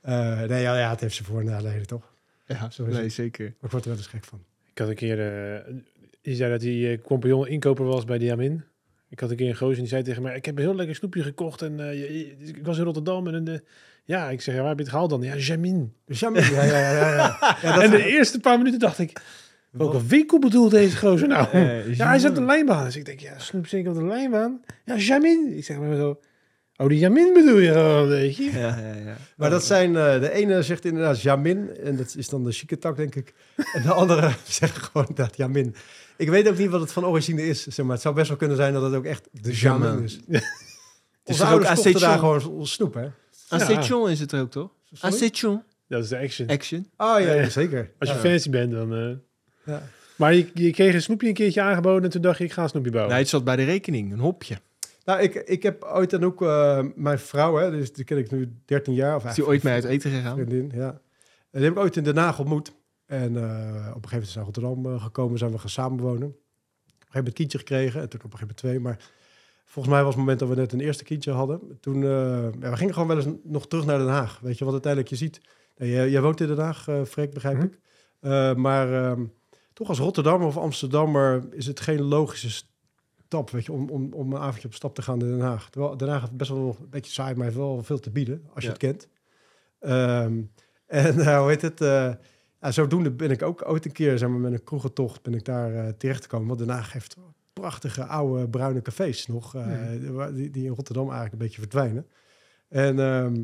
Eh, nee, ja, ja, het heeft ze voor en nadelen, toch?
Ja,
Zo is
nee,
het.
zeker.
Maar ik word er wel eens gek van.
Ik had een keer... eh je zei dat hij eh, compagnon inkoper was bij Diamin. Ik had een keer een gozer en die zei tegen mij... Ik heb een heel lekker snoepje gekocht en eh, je- je- ik was in Rotterdam en... ja, ik zeg, ja, waar heb je het gehaald dan? Ja, Jamin.
Dus ja, ja, ja, [LAUGHS]
en de eerste paar minuten dacht ik... Welke winkel bedoelt deze gozer nou? Ja, hij zat op de lijnbaan. Dus ik denk, ja, snoep zeker op de lijnbaan. Ja, Jamin. Ik zeg maar zo... Oh, die Jamin bedoel je gewoon, weet je?
Ja, ja, ja.
Maar dat zijn, eh, de ene zegt inderdaad Jamin, en dat is dan de chique tak, denk ik. En de andere [LAUGHS] zegt gewoon inderdaad Jamin. Ik weet ook niet wat het van origine is, zeg maar. Het zou best wel kunnen zijn dat het ook echt de Jamin
Jamin.
is. [LAUGHS] Onze ouders kochten daar
Acetion?
gewoon snoep, hè?
Acetion is het er ook, toch? Acetion.
Dat is de action.
Action.
Oh ja, ja, zeker.
Als je
ja.
fancy bent, dan... eh.
Ja.
Maar je, je kreeg een snoepje een keertje aangeboden en toen dacht je, ik ga een snoepje bouwen.
Nee, het zat bij de rekening. Een hopje.
Nou, ik, ik heb ooit dan ook eh, mijn vrouw, hè, dus die ken ik nu 13 jaar. Of
Is die ooit mee uit eten gegaan?
Vriendin, ja. En die heb ik ooit in Den Haag ontmoet. En eh, op een gegeven moment is ze naar Rotterdam eh, gekomen, zijn we gaan samenwonen. Op een gegeven moment een kindje gekregen en toen op een gegeven moment twee. Maar volgens mij was het moment dat we net een eerste kindje hadden. Toen, eh, ja, we gingen gewoon wel eens nog terug naar Den Haag. Weet je, wat uiteindelijk je ziet. Jij, jij woont in Den Haag, eh Freek, begrijp
Mhm.
ik. Eh, maar ehm, toch als Rotterdammer of Amsterdammer is het geen logische stap, weet je, om, om, om een avondje op stap te gaan in Den Haag. Terwijl Den Haag heeft best wel een beetje saai, maar heeft wel veel te bieden, als je
Ja.
het kent. Ehm, [LAUGHS] en eh, hoe heet het? eh, ja, zodoende ben ik ook ooit een keer, zeg maar, met een kroegentocht ben ik daar eh terechtgekomen. Want Den Haag heeft prachtige oude bruine cafés nog, waar- die, die in Rotterdam eigenlijk een beetje verdwijnen. En, ehm,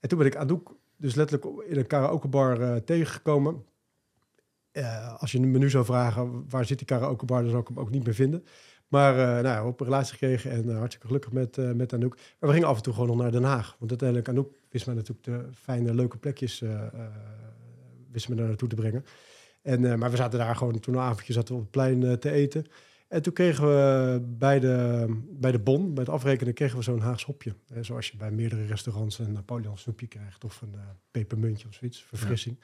en toen ben ik Anouk dus letterlijk in een karaokebar tegengekomen. Eh, als je me nu zou vragen, waar zit die karaokebar, dan zou ik hem ook niet meer vinden. Maar eh nou, ja, op een relatie gekregen en eh, hartstikke gelukkig met, eh met Anouk. Maar we gingen af en toe gewoon nog naar Den Haag. Want uiteindelijk, Anouk wist mij natuurlijk de fijne, leuke plekjes wist me daar naartoe te brengen. En, maar we zaten daar gewoon, toen een avondje zaten we op het plein te eten. En toen kregen we bij de, bij de bon, bij het afrekenen, kregen we zo'n Haags hopje. Zoals je bij meerdere restaurants een Napoleon snoepje krijgt of een pepermuntje of zoiets, verfrissing.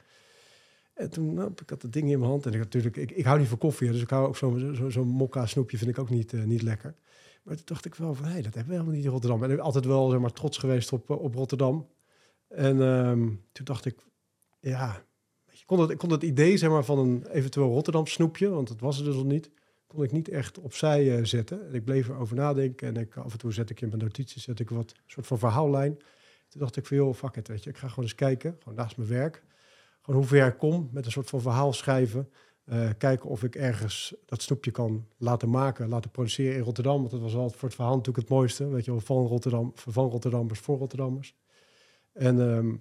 En toen nou, ik had het ding in mijn hand. En ik natuurlijk, ik, ik hou niet van koffie, dus ik hou ook zo'n zo, zo'n mokka snoepje vind ik ook niet, eh, niet lekker. Maar toen dacht ik wel van, hé, dat hebben we helemaal niet in Rotterdam. En ik ben altijd wel zeg maar, trots geweest op, eh, op Rotterdam. En ehm, toen dacht ik, ja, ik kon het, ik kon het idee zeg maar, van een eventueel Rotterdam snoepje, want dat was er dus al niet, kon ik niet echt opzij eh, zetten. En ik bleef erover nadenken en ik, af en toe zet ik in mijn notities zet ik wat soort van verhaallijn. Toen dacht ik van, joh, fuck it, weet je, ik ga gewoon eens kijken, gewoon naast mijn werk. Gewoon hoe ver ik kom met een soort van verhaal schrijven. Eh, kijken of ik ergens dat snoepje kan laten maken, laten produceren in Rotterdam. Want dat was altijd voor het verhaal natuurlijk het mooiste. Weet je wel, van Rotterdam, van Rotterdammers voor Rotterdammers. En ehm,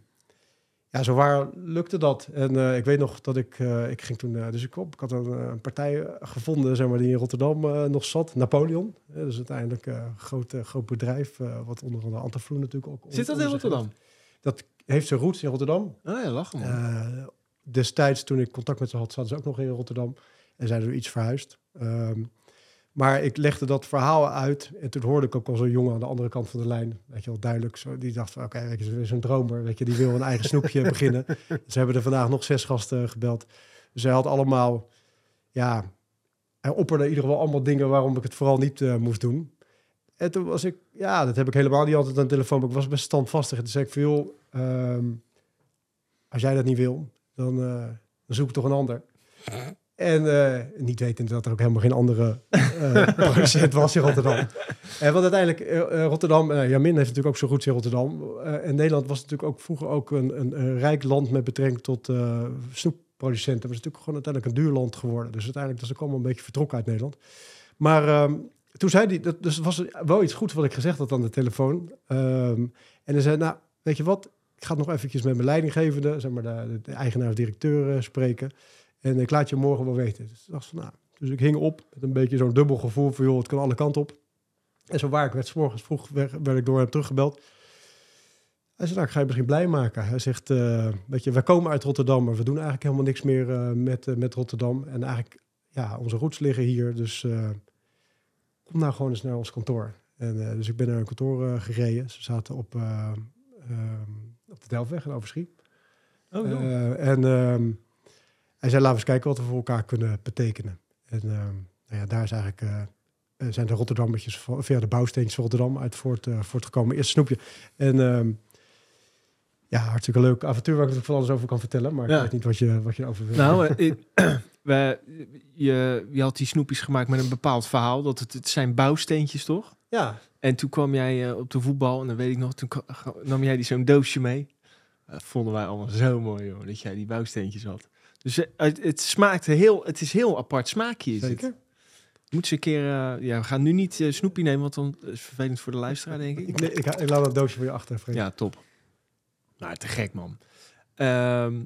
ja, zo waar lukte dat. En eh, ik weet nog dat ik, eh, ik ging toen, dus ik, op, ik had een, een partij gevonden, zeg maar, die in Rotterdam nog zat. Napoleon. Dat is uiteindelijk een groot, groot bedrijf, wat onder andere Antafloen natuurlijk ook.
Zit dat in Rotterdam?
heeft. Dat heeft zijn roots in Rotterdam.
Oh ja, lachen man.
Eh, destijds, toen ik contact met ze had, zaten ze ook nog in Rotterdam. En zijn er iets verhuisd. Ehm, maar ik legde dat verhaal uit. En toen hoorde ik ook al zo'n jongen aan de andere kant van de lijn. Weet je wel, duidelijk. Zo, die dacht van, oké, weet je, zo'n dromer. Weet je, die wil een eigen snoepje [LAUGHS] beginnen. Ze hebben er vandaag nog zes gasten gebeld. Hij had allemaal, ja... Hij opperde in ieder geval allemaal dingen waarom ik het vooral niet eh, moest doen. En toen was ik, ja, dat heb ik helemaal niet altijd aan de telefoon. Maar ik was best standvastig. En toen zei ik joh, ehm, als jij dat niet wil, dan, eh, dan zoek ik toch een ander. En eh, niet wetend dat er ook helemaal geen andere eh [LAUGHS] producent was in Rotterdam. En want uiteindelijk, Rotterdam, uh, Jamin heeft natuurlijk ook zo goed in Rotterdam. En Nederland was natuurlijk ook vroeger ook een, een, een rijk land met betrekking tot snoepproducenten. Het was natuurlijk gewoon uiteindelijk een duur land geworden. Dus uiteindelijk was ook allemaal een beetje vertrokken uit Nederland. Maar ehm, toen zei hij, dat dus was wel iets goeds wat ik gezegd had aan de telefoon. Ehm, en hij zei, nou, weet je wat, ik ga nog eventjes met mijn leidinggevende, zeg maar de, eigenaar of directeur eh, spreken. En ik laat je morgen wel weten. Dus, dacht van, nou, dus ik hing op met een beetje zo'n dubbel gevoel van, joh, het kan alle kanten op. En zo waar ik werd, 's morgens vroeg werd, ik door hem teruggebeld. Hij zei, nou, ik ga je misschien blij maken. Hij zegt, eh, weet je, wij komen uit Rotterdam, maar we doen eigenlijk helemaal niks meer eh, met, met Rotterdam. En eigenlijk, ja, onze roots liggen hier, dus kom nou gewoon eens naar ons kantoor. En, eh, dus ik ben naar een kantoor eh, gereden. Ze zaten op, eh, ehm, op de Delftweg in Overschie.
Oh,
en ehm, hij zei, laten we eens kijken wat we voor elkaar kunnen betekenen. En ehm, nou ja, daar is eigenlijk, zijn de Rotterdammetjes via de bouwsteentjes van Rotterdam uit voort, voortgekomen. Eerst snoepje. En ja, hartstikke leuk avontuur waar ik er van alles over kan vertellen. Maar
Ja.
ik weet niet wat je, wat je over wil.
Nou, ik- [COUGHS] we, je, je had die snoepjes gemaakt met een bepaald verhaal. Dat het, het zijn bouwsteentjes, toch?
ja,
En toen kwam jij eh, op de voetbal en dan weet ik nog, toen nam jij die zo'n doosje mee. Dat vonden wij allemaal zo mooi, joh, dat jij die bouwsteentjes had. Dus eh, het, het smaakte heel, het is heel apart smaakje. Is het.
zeker.
Moet ze een keer, eh, ja, we gaan nu niet eh, snoepje nemen, want dan is het vervelend voor de luisteraar, denk ik.
Ik, nee, ik, ik laat dat doosje voor je achter.
Ja, top. Nou, te gek, man. Ehm,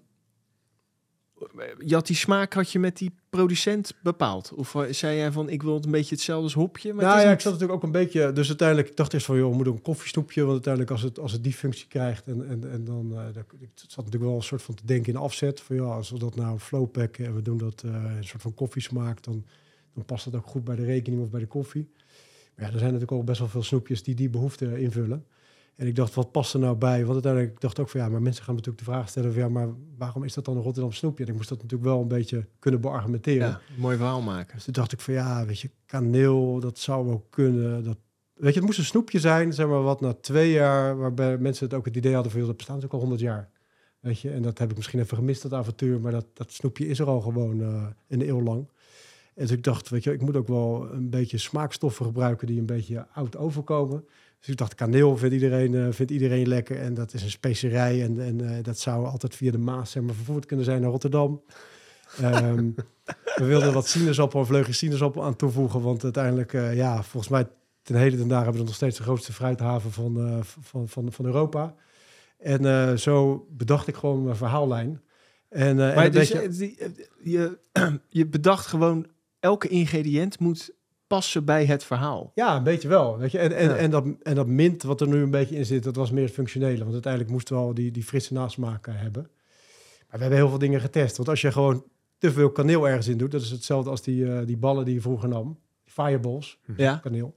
je had die smaak had je met die producent bepaald? Of eh, zei jij van, ik wil het een beetje hetzelfde als hopje? Maar
nou
het is
ja, ik zat natuurlijk ook een beetje... Dus uiteindelijk ik dacht eerst van, joh, we moeten een koffiesnoepje. Want uiteindelijk als het, als het die functie krijgt... En, en, en dan... eh, dat- ik zat natuurlijk wel een soort van te denken in afzet. Van ja, als we dat nou flowpacken en we doen dat eh, een soort van koffiesmaak... Dan, dan past dat ook goed bij de rekening of bij de koffie. Maar ja, er zijn natuurlijk ook best wel veel snoepjes die die behoefte invullen. En ik dacht, wat past er nou bij? Want uiteindelijk ik dacht ook van ja, maar mensen gaan natuurlijk de vraag stellen van ja, maar waarom is dat dan een Rotterdam snoepje? En ik moest dat natuurlijk wel een beetje kunnen beargumenteren.
ja, mooi verhaal maken.
Dus toen dacht ik van ja, weet je, kaneel, dat zou wel kunnen. Dat, weet je, het moest een snoepje zijn, zeg maar wat na twee jaar, waarbij mensen het ook het idee hadden van joh, dat bestaat natuurlijk al honderd jaar. Weet je, en dat heb ik misschien even gemist, dat avontuur, maar dat, dat snoepje is er al gewoon eh, een eeuw lang. En dus ik dacht, weet je, ik moet ook wel een beetje smaakstoffen gebruiken die een beetje oud overkomen. Dus ik dacht, kaneel vindt iedereen, eh, vindt iedereen lekker. En dat is een specerij. En, en eh, dat zou altijd via de Maas zeg maar, vervoerd kunnen zijn naar Rotterdam. [LAUGHS] Ehm, we wilden wat sinaasappel, een vleugje sinaasappel aan toevoegen. Want uiteindelijk, eh, ja, volgens mij ten heden ten dagen hebben we nog steeds de grootste fruithaven van, van, van, van Europa. En zo bedacht ik gewoon mijn verhaallijn. En, en
Maar dus,
beetje-
je, [CLEARS THROAT] je bedacht gewoon, elke ingrediënt moet passen bij het verhaal.
Ja, een beetje wel. Weet je? En, en,
Ja.
en, dat, en dat mint wat er nu een beetje in zit, dat was meer het functionele. Want uiteindelijk moesten we wel die, die frisse nasmaak hebben. Maar we hebben heel veel dingen getest. Want als je gewoon te veel kaneel ergens in doet, dat is hetzelfde als die, eh, die ballen die je vroeger nam. Die fireballs,
Ja.
kaneel.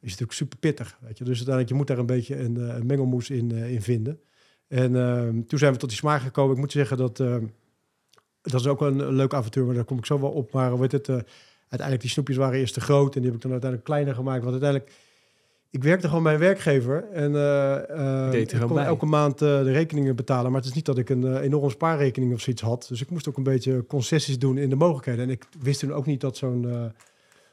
Is natuurlijk super pittig. Weet je? Dus uiteindelijk, je moet daar een beetje een, eh, een mengelmoes in, eh, in vinden. En ehm, toen zijn we tot die smaak gekomen. Ik moet zeggen dat... ehm, dat is ook een, leuk avontuur, maar daar kom ik zo wel op. Maar weet het, eh, uiteindelijk die snoepjes waren eerst te groot en die heb ik dan uiteindelijk kleiner gemaakt. Want uiteindelijk, ik werkte gewoon bij een werkgever en eh, eh,
Deed er
ik kon
bij.
elke maand eh, de rekeningen betalen. Maar het is niet dat ik een eh, enorm spaarrekening of zoiets had. Dus ik moest ook een beetje concessies doen in de mogelijkheden. En ik wist toen ook niet dat zo'n eh,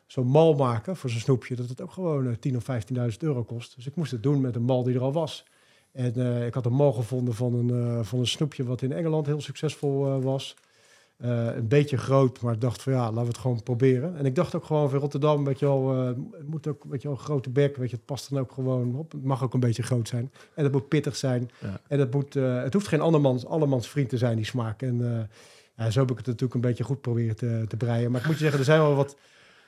zo'n mal maken voor zo'n snoepje, dat het ook gewoon eh, 10.000 of 15.000 euro kost. Dus ik moest het doen met een mal die er al was. En eh, ik had een mal gevonden van een, eh, van een snoepje wat in Engeland heel succesvol eh, was. Eh, een beetje groot, maar ik dacht van ja, laten we het gewoon proberen. En ik dacht ook gewoon van Rotterdam, weet je wel, eh, het moet ook weet je wel, een grote bek, weet je, het past dan ook gewoon op. Het mag ook een beetje groot zijn. En het moet pittig zijn.
Ja.
En het, moet, eh, het hoeft geen andermans, andermans vriend te zijn, die smaak. En eh, ja, zo heb ik het natuurlijk een beetje goed proberen te, te breien. Maar ik moet je zeggen, er zijn wel wat,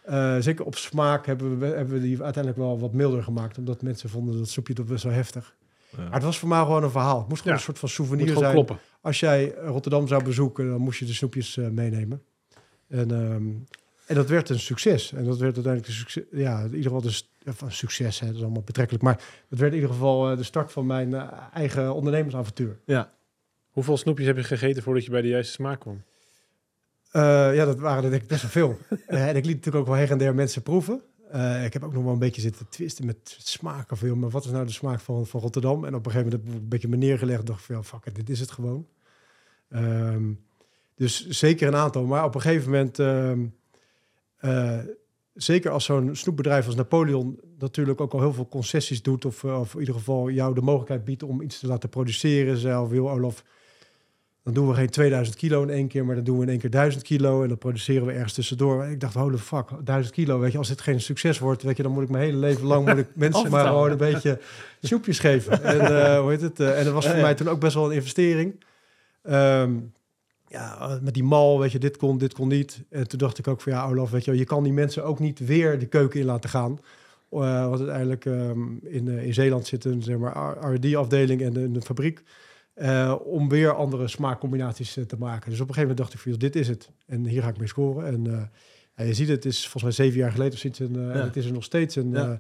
eh, zeker op smaak hebben we, hebben we die uiteindelijk wel wat milder gemaakt. Omdat mensen vonden dat soepje toch best wel heftig. Maar het was voor mij gewoon een verhaal. Het moest gewoon een soort van souvenir zijn.
kloppen.
Als jij Rotterdam zou bezoeken, dan moest je de snoepjes eh, meenemen. En, ehm, en dat werd een succes. En dat werd uiteindelijk een succes. Ja, in ieder geval dus een succes. Hè, dat is allemaal betrekkelijk. Maar het werd in ieder geval eh, de start van mijn eh, eigen ondernemersavontuur.
Ja.
Hoeveel snoepjes heb je gegeten voordat je bij de juiste smaak kwam?
Eh, ja, dat waren er denk ik best wel veel. [LAUGHS] Eh, en ik liet natuurlijk ook wel her en der mensen proeven. Eh, ik heb ook nog wel een beetje zitten twisten met smaken. Joh, maar wat is nou de smaak van, van Rotterdam? En op een gegeven moment heb ik een beetje me neergelegd. dacht van, fuck it, dit is het gewoon. Ehm, dus zeker een aantal. Maar op een gegeven moment... ehm, eh, zeker als zo'n snoepbedrijf als Napoleon... natuurlijk ook al heel veel concessies doet... of, eh, of in ieder geval jou de mogelijkheid biedt om iets te laten produceren. Zelf wil Olaf Dan doen we geen 2000 kilo in één keer, maar dan doen we in één keer 1000 kilo. En dan produceren we ergens tussendoor. Ik dacht, holy fuck, 1000 kilo. Weet je, als dit geen succes wordt, weet je, dan moet ik mijn hele leven lang moet ik [LAUGHS] mensen maar gewoon een beetje snoepjes geven. En, uh, hoe heet het? Uh, en dat was voor mij toen ook best wel een investering. Um, ja, met die mal, weet je, dit kon, dit kon niet. En toen dacht ik ook van ja, Olaf, weet je, je kan die mensen ook niet weer de keuken in laten gaan. Uh, want uiteindelijk um, in, in Zeeland zit een zeg maar, R&D-afdeling en een fabriek. Uh, om weer andere smaakcombinaties te maken. Dus op een gegeven moment dacht ik van, dit is het. En hier ga ik mee scoren. En ja, je ziet het, is volgens mij zeven jaar geleden of zoiets. En, ja. het is er nog steeds. En ja.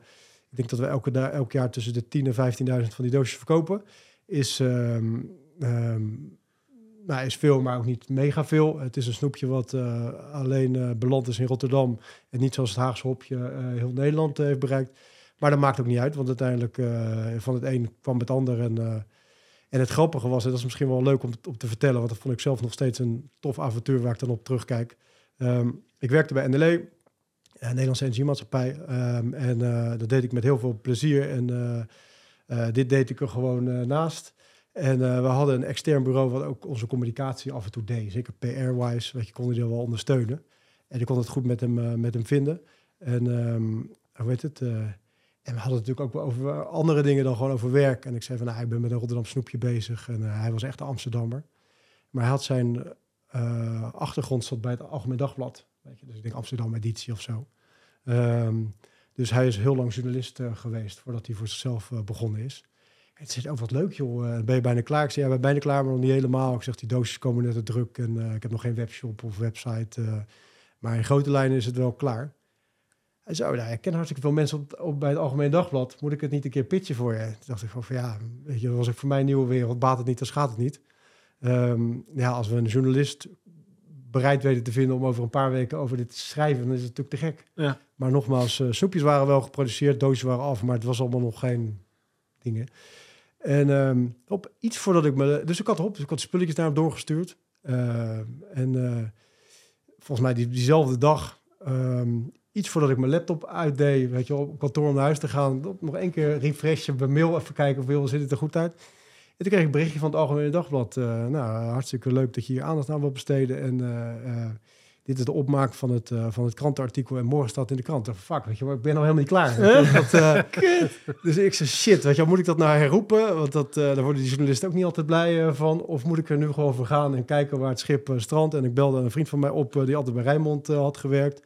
ik denk dat we elke, elk jaar tussen de 10.000 en 15.000 van die doosjes verkopen. Is... Um, um, nou, is veel, maar ook niet mega veel. Het is een snoepje wat uh, alleen uh, beland is in Rotterdam. En niet zoals het Haagse hopje uh, heel Nederland heeft bereikt. Maar dat maakt ook niet uit, want uiteindelijk van het een kwam het ander. En, en het grappige was, en dat is misschien wel leuk om, om te vertellen, want dat vond ik zelf nog steeds een tof avontuur waar ik dan op terugkijk. Um, ik werkte bij NLE, Nederlandse Energiemaatschappij. Um, en dat deed ik met heel veel plezier. En dit deed ik er gewoon naast. En we hadden een extern bureau wat ook onze communicatie af en toe deed. Zeker PR-wise, weet je, konden die wel ondersteunen. En ik kon het goed met hem, met hem vinden. En um, hoe heet het? En we hadden het natuurlijk ook over andere dingen dan gewoon over werk. En ik zei van, nou, ik ben met een Rotterdam snoepje bezig. En hij was echt een Amsterdammer. Maar hij had zijn achtergrond zat bij het Algemeen Dagblad. Weet je, dus ik denk Amsterdam editie of zo. Um, dus hij is heel lang journalist geweest voordat hij voor zichzelf begonnen is. Het zit ook wat leuk, joh. Ben je bijna klaar? Ik zei, ja, ben bijna klaar, maar nog niet helemaal. Ik zeg, die doosjes komen net te druk en ik heb nog geen webshop of website. Maar in grote lijnen is het wel klaar. Hij zei, oh, nou, ik ken hartstikke veel mensen op, op, bij het Algemeen Dagblad. Moet ik het niet een keer pitchen voor je? Toen dacht ik van, van ja, weet je, was ik voor mij een nieuwe wereld. Baat het niet, dan gaat het niet. Um, ja, als we een journalist bereid weten te vinden om over een paar weken over dit te schrijven, dan is het natuurlijk te gek. Ja. Maar nogmaals, snoepjes waren wel geproduceerd, doosjes waren af, maar het was allemaal nog geen dingen. En um, op iets voordat ik me... Dus ik had op, dus ik had spulletjes daarop doorgestuurd. Uh, en uh, volgens mij die, diezelfde dag, um, iets voordat ik mijn laptop uitdeed, weet je, op kantoor om naar huis te gaan, nog één keer refreshen bij mail, even kijken of wil, ziet het er goed uit. En toen kreeg ik een berichtje van het Algemene Dagblad. Uh, nou, hartstikke leuk dat je hier aandacht aan wilt besteden. En dit is de opmaak van het, van het krantenartikel en morgen staat in de krant. Fuck, weet je, maar ik ben al helemaal niet klaar. dat, [LAUGHS] dus ik zei, shit, weet je, moet ik dat nou herroepen? Want dat, daar worden die journalisten ook niet altijd blij van. Of moet ik er nu gewoon voor gaan en kijken waar het schip strandt? En ik belde een vriend van mij op die altijd bij Rijnmond had gewerkt.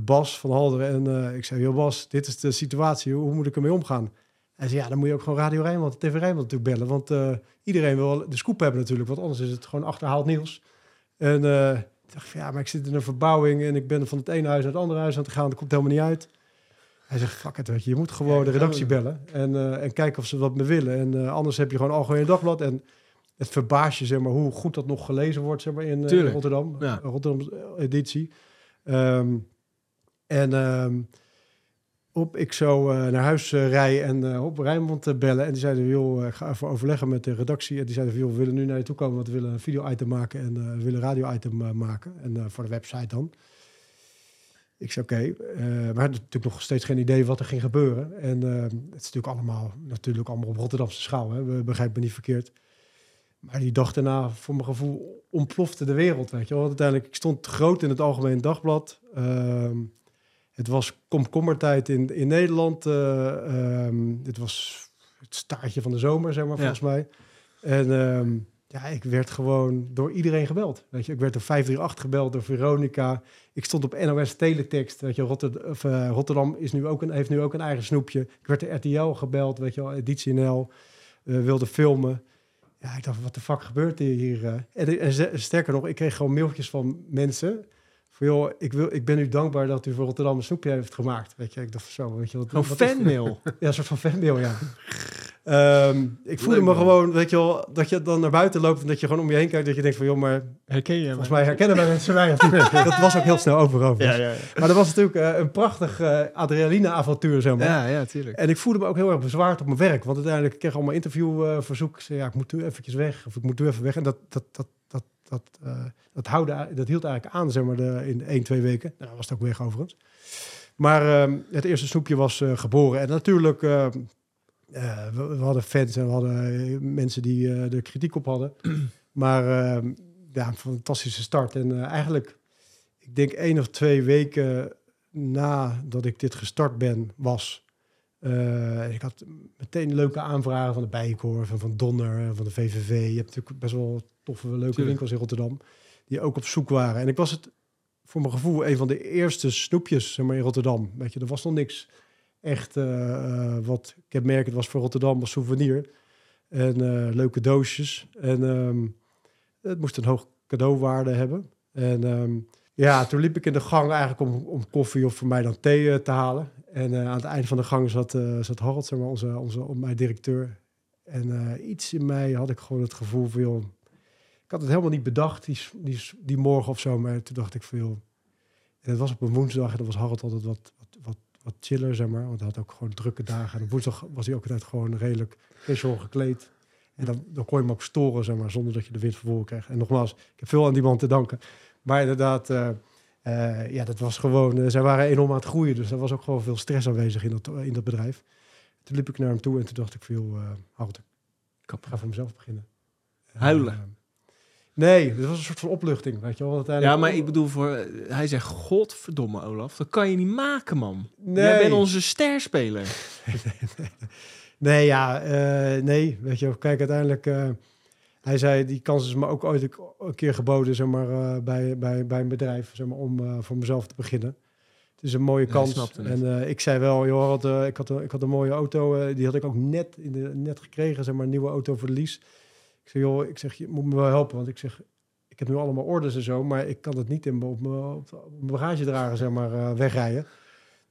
Bas van Halderen. En ik zei, joh Bas, dit is de situatie. Hoe moet ik ermee omgaan? Hij zei, ja, dan moet je ook gewoon Radio Rijnmond, TV Rijnmond natuurlijk bellen. Want iedereen wil de scoop hebben natuurlijk. Want anders is het gewoon achterhaald nieuws. En ik dacht ja, maar ik zit in een verbouwing en ik ben van het ene huis naar het andere huis aan het gaan. Dat komt helemaal niet uit. Hij zegt, fuck het, weet je, je moet gewoon de redactie bellen en, uh, en kijken of ze wat me willen. En anders heb je gewoon algemeen dagblad en het verbaast je, zeg maar, hoe goed dat nog gelezen wordt, zeg maar, in, in Rotterdam, ja. Rotterdam editie. Um, en um, op ik zo uh, naar huis uh, en uh, op Rijnmond bellen. En die zeiden, joh, ik ga even overleggen met de redactie. En die zeiden, joh, we willen nu naar je toe komen, want we willen een video-item maken en we willen een radio-item maken. En voor de website dan. Ik zei, oké. Okay. maar hadden natuurlijk nog steeds geen idee wat er ging gebeuren. En het is natuurlijk allemaal, natuurlijk allemaal op Rotterdamse schaal. Hè? We begrijpen me niet verkeerd. Maar die dag daarna, voor mijn gevoel, ontplofte de wereld, weet je wel. Uiteindelijk, ik stond groot in het Algemeen Dagblad. Ehm, het was komkommertijd in, in Nederland. Um, dit was het staartje van de zomer, zeg maar, volgens mij. En um, ja, ik werd gewoon door iedereen gebeld. Weet je, ik werd door 538 gebeld, door Veronica. Ik stond op NOS Teletext. Weet je, Rotterdam, of, uh, Rotterdam is nu ook een, heeft nu ook een eigen snoepje. Ik werd de RTL gebeld, weet je wel, Editie NL. Uh, wilde filmen. Ja, ik dacht, wat de fuck gebeurt hier? Uh? En, en, sterker nog, ik kreeg gewoon mailtjes van mensen van joh, ik, wil, ik ben u dankbaar dat u voor Rotterdam een snoepje heeft gemaakt. Weet je, ik dacht zo, weet je wat.
Een fanmail. [LAUGHS]
ja, een soort van fanmail, ja. um, ik voelde me gewoon, weet je wel, dat je dan naar buiten loopt en dat je gewoon om je heen kijkt, dat je denkt van joh, maar
herken je?
Volgens mij herkennen wij mensen mij. [LAUGHS] dat was ook heel snel over. Ja, ja, ja. Maar dat was natuurlijk uh, een prachtig uh, adrenaline-avontuur, zeg maar.
Ja, ja, tuurlijk.
En ik voelde me ook heel erg bezwaard op mijn werk, want uiteindelijk ik kreeg allemaal interviewverzoeken. Uh, ja, ik moet nu eventjes weg, of ik moet nu even weg. En dat, dat, dat, dat uh, dat, dat hield eigenlijk aan, zeg maar, de, in één, twee weken. Nou, was het ook weg overigens. Maar uh, het eerste snoepje was uh, geboren. En natuurlijk, we, we, hadden fans en we hadden mensen die er kritiek op hadden. [CLEARS THROAT] Maar ehm, ja, een fantastische start. En eh, eigenlijk, ik denk één of twee weken nadat ik dit gestart ben, was... eh, ik had meteen leuke aanvragen van de Bijenkorf en van Donner, van de VVV. Je hebt natuurlijk best wel toffe, leuke
Tuurlijk.
winkels in Rotterdam. Die ook op zoek waren. En ik was het voor mijn gevoel een van de eerste snoepjes zeg maar, in Rotterdam. Weet je, er was nog niks echt eh, wat ik heb merken, het was voor Rotterdam als souvenir. En eh, leuke doosjes. En ehm, het moest een hoog cadeauwaarde hebben. En ehm, ja, toen liep ik in de gang eigenlijk om, om koffie of voor mij dan thee te halen. En aan het eind van de gang zat, eh zat Harold, zeg maar, onze, onze, mijn directeur. En iets in mij had ik gewoon het gevoel van, joh, ik had het helemaal niet bedacht, die, die, die morgen of zo. Maar toen dacht ik joh, en het was op een woensdag en dan was Harold altijd wat, wat, wat, wat chiller, zeg maar. Want hij had ook gewoon drukke dagen. En op woensdag was hij ook altijd gewoon redelijk casual gekleed. En dan, dan kon je hem ook storen, zeg maar, zonder dat je de wind van voren kreeg. En nogmaals, ik heb veel aan die man te danken. Maar inderdaad, eh, eh, ja, dat was gewoon... eh, zij waren enorm aan het groeien, dus er was ook gewoon veel stress aanwezig in dat, in dat bedrijf. Toen liep ik naar hem toe en toen dacht ik veel, uh, Harold, ik ga voor mezelf beginnen.
Huilen?
Nee, het was een soort van opluchting, weet je wel.
Ja, maar ik bedoel, voor, eh, hij zegt, godverdomme Olaf, dat kan je niet maken, man.
Nee.
Jij bent onze sterspeler. [LAUGHS]
Nee, ja, eh, nee, weet je, wel, kijk, uiteindelijk, eh, hij zei, die kans is me ook ooit een keer geboden, zeg maar, bij, bij, bij een bedrijf, zeg maar, om voor mezelf te beginnen. Het is een mooie kans. En ik zei wel, joh, had, eh, ik, had, een- ik had een mooie auto, die had ik ook net, in de, net gekregen, zeg maar, een nieuwe auto voor de lease. Ik zeg, joh, ik zeg, je moet me wel helpen, want ik zeg, ik heb nu allemaal orders en zo, maar ik kan het niet in, op mijn bagage dragen, zeg maar, eh, wegrijden.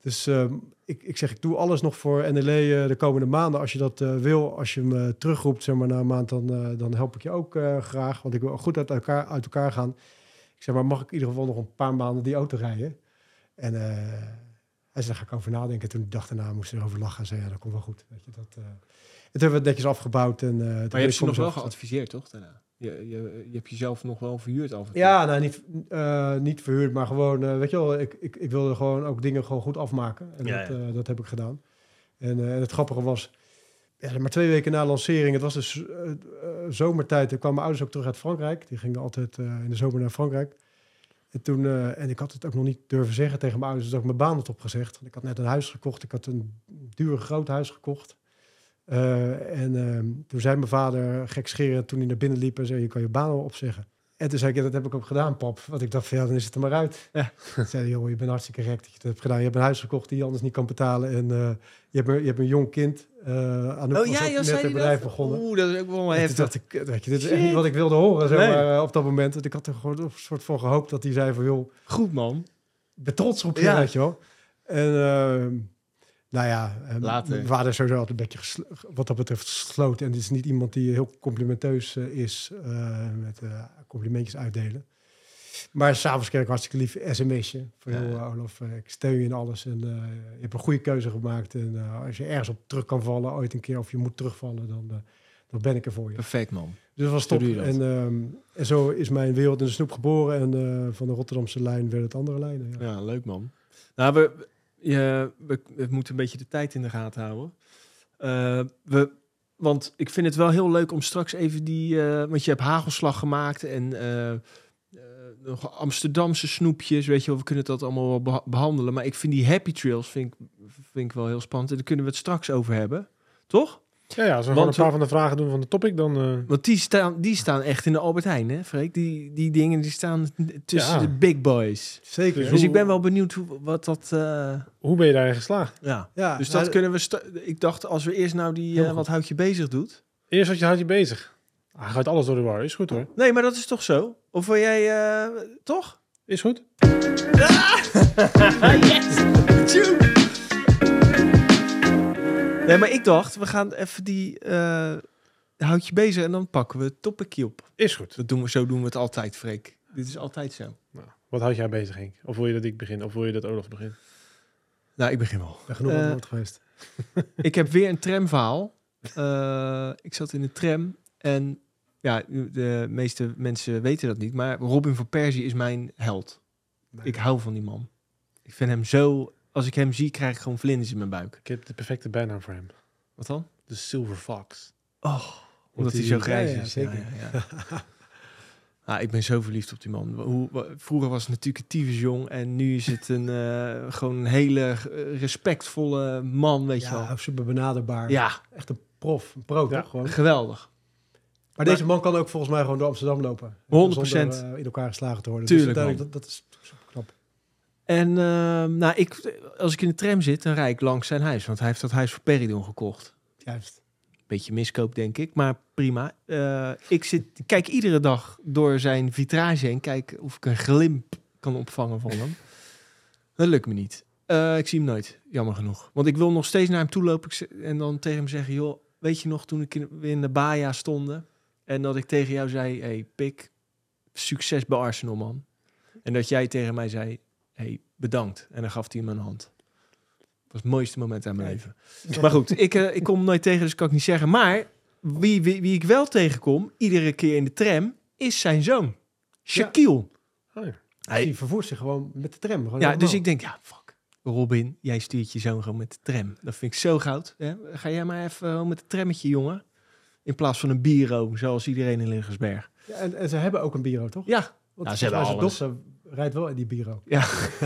Dus ehm, ik, ik zeg, ik doe alles nog voor NLE eh, de komende maanden. Als je dat eh, wil, als je me terugroept, zeg maar, na een maand, dan, dan help ik je ook graag. Want ik wil goed uit elkaar, uit elkaar gaan. Ik zeg, maar mag ik in ieder geval nog een paar maanden die auto rijden? En hij zei, daar ga ik over nadenken. Toen de dag daarna moest ik erover lachen. En zei, ja, dat komt wel goed. Weet je, dat, toen hebben we het netjes afgebouwd. En, eh, toen
Maar je
ik
hebt ze
voor
nog wel geadviseerd, toch? Daarna? Je, je, je hebt jezelf nog wel verhuurd af en toe.
Ja, nou, niet, eh, niet verhuurd, maar gewoon, eh, weet je wel, ik, ik, ik wilde gewoon ook dingen gewoon goed afmaken. En
Ja,
dat,
ja.
eh, dat heb ik gedaan. En, eh, en het grappige was, ja, maar twee weken na lancering, het was dus zomertijd, toen kwamen mijn ouders ook terug uit Frankrijk. Die gingen altijd eh, in de zomer naar Frankrijk. En toen, eh, en ik had het ook nog niet durven zeggen tegen mijn ouders, dus dat ik mijn baan had opgezegd. Want ik had net een huis gekocht, ik had een duur groot huis gekocht. Eh, en ehm, toen zei mijn vader gekscherend toen hij naar binnen liep en zei, je kan je baan opzeggen. En toen zei ik, ja, dat heb ik ook gedaan, pap. Want ik dacht, van, ja, dan is het er maar uit.
Ja.
Toen zei hij, joh, je bent hartstikke gek dat je het hebt gedaan. Je hebt een huis gekocht die je anders niet kan betalen. En eh, je, hebt een, je hebt een jong kind. eh aan
Oh ja,
net
zei
een bedrijf
dat?
begonnen.
Oeh, dat is ook wel heftig.
dacht ik, weet je, dit is echt niet wat ik wilde horen, zeg maar, op dat moment. Want ik had er gewoon een soort van gehoopt dat hij zei van, joh,
Goed, man.
ik ben trots op je,
Ja.
weet je wel. En ehm, nou ja, mijn vader is sowieso altijd een beetje wat dat betreft gesloten. En het is niet iemand die heel complimenteus eh, is eh, met eh, complimentjes uitdelen. Maar s'avonds kreeg ik hartstikke lief sms'je. Van,
Ja.
Olaf, ik steun je in alles. En je hebt een goede keuze gemaakt. En als je ergens op terug kan vallen, ooit een keer, of je moet terugvallen, dan, dan ben ik er voor je.
Perfect, man.
Dus dat was top. En, ehm, en zo is mijn wereld in de snoep geboren. En van de Rotterdamse lijn werd het andere lijnen. Ja.
Ja, leuk, man. Nou, we, je, we, moeten een beetje de tijd in de gaten houden. Eh, we, want ik vind het wel heel leuk om straks even die... eh, want je hebt hagelslag gemaakt en... eh, nog Amsterdamse snoepjes, weet je wel, we kunnen dat allemaal wel beha- behandelen. Maar ik vind die happy trails vind ik, vind ik wel heel spannend. En daar kunnen we het straks over hebben. Toch?
Ja, ja als we gewoon
Want
een paar van de vragen doen van de topic, dan... eh,
Want die staan, die staan echt in de Albert Heijn, hè, Freek? Die, die dingen die staan tussen
Ja.
de big boys.
Zeker.
Dus
Dus ik ben wel benieuwd hoe, wat dat... eh,
hoe ben je daarin geslaagd?
ja.
Ja,
Dus
nou,
dat kunnen we... Ik dacht, als we eerst nou die... Eh, wat houd je bezig doet.
Eerst wat je houdt je bezig. Ah, gaat alles door de war. Is goed hoor.
Nee, maar dat is toch zo? Of wil jij... eh, toch?
Is goed. [LAUGHS]
yes! Tjoe! Nee, maar ik dacht, we gaan even die... eh houd je bezig en dan pakken we het topicje op.
Is goed.
Dat doen we, zo doen we het altijd, Freek. Dit is altijd zo.
Nou, wat houd jij bezig, Henk? Of wil je dat ik begin? Of wil je dat Olaf begint?
Nou, ik begin wel.
Ik ben genoeg aan
Eh,
het geweest. [LAUGHS]
ik heb weer een tramverhaal. Eh, ik zat in de tram en ja, de meeste mensen weten dat niet, maar Robin van Persie is mijn held. Ik hou van die man. Ik vind hem zo, als ik hem zie, krijg ik gewoon vlinders in mijn buik.
Ik heb de perfecte bijnaam voor hem.
Wat dan?
De Silver Fox.
Oh, omdat hij zo grijs
ja,
is. Ja. [LAUGHS] Ah, ik ben zo verliefd op die man. Hoe, vroeger was het natuurlijk een tyfusjong en nu is het een, eh, gewoon een hele eh, respectvolle man, weet je wel.
Ja, super benaderbaar.
Ja,
Echt een prof, een pro toch? Gewoon.
geweldig.
Maar deze man kan ook volgens mij gewoon door Amsterdam lopen.
100%.
Zonder eh, in elkaar geslagen te worden.
Tuurlijk,
dus dat, dat is.
En ehm, nou, ik, als ik in de tram zit, dan rijd ik langs zijn huis. Want hij heeft dat huis voor Peridon gekocht.
Juist.
Beetje miskoop, denk ik. Maar prima. Eh, ik zit, kijk iedere dag door zijn vitrage heen. Kijk of ik een glimp kan opvangen van hem. Dat lukt me niet. Eh, ik zie hem nooit, jammer genoeg. Want ik wil nog steeds naar hem toe lopen en dan tegen hem zeggen... joh, weet je nog toen ik in, we in de Baja stonden... en dat ik tegen jou zei... hey, pik, succes bij Arsenal, man. En dat jij tegen mij zei... hey, bedankt. En dan gaf hij hem een hand. Dat was het mooiste moment uit mijn leven. Maar goed, ik, eh, ik kom hem nooit tegen, dus kan ik niet zeggen. Maar wie, wie, wie ik wel tegenkom, iedere keer in de tram, is zijn zoon. Shaquille.
Oh ja.
Hij-
Die vervoert zich gewoon met de tram. Gewoon
ja, dus ik denk, ja, fuck. Robin, jij stuurt je zoon gewoon met de tram. Dat vind ik zo goud. Hè? Ga jij maar even met het trammetje, jongen. In plaats van een biro, zoals iedereen in Lingersberg.
Ja, en, en ze hebben ook een bureau, toch?
Ja,
Want
Nou, ze hebben
zijn dochter rijdt wel in die bureau. [LAUGHS]
ja.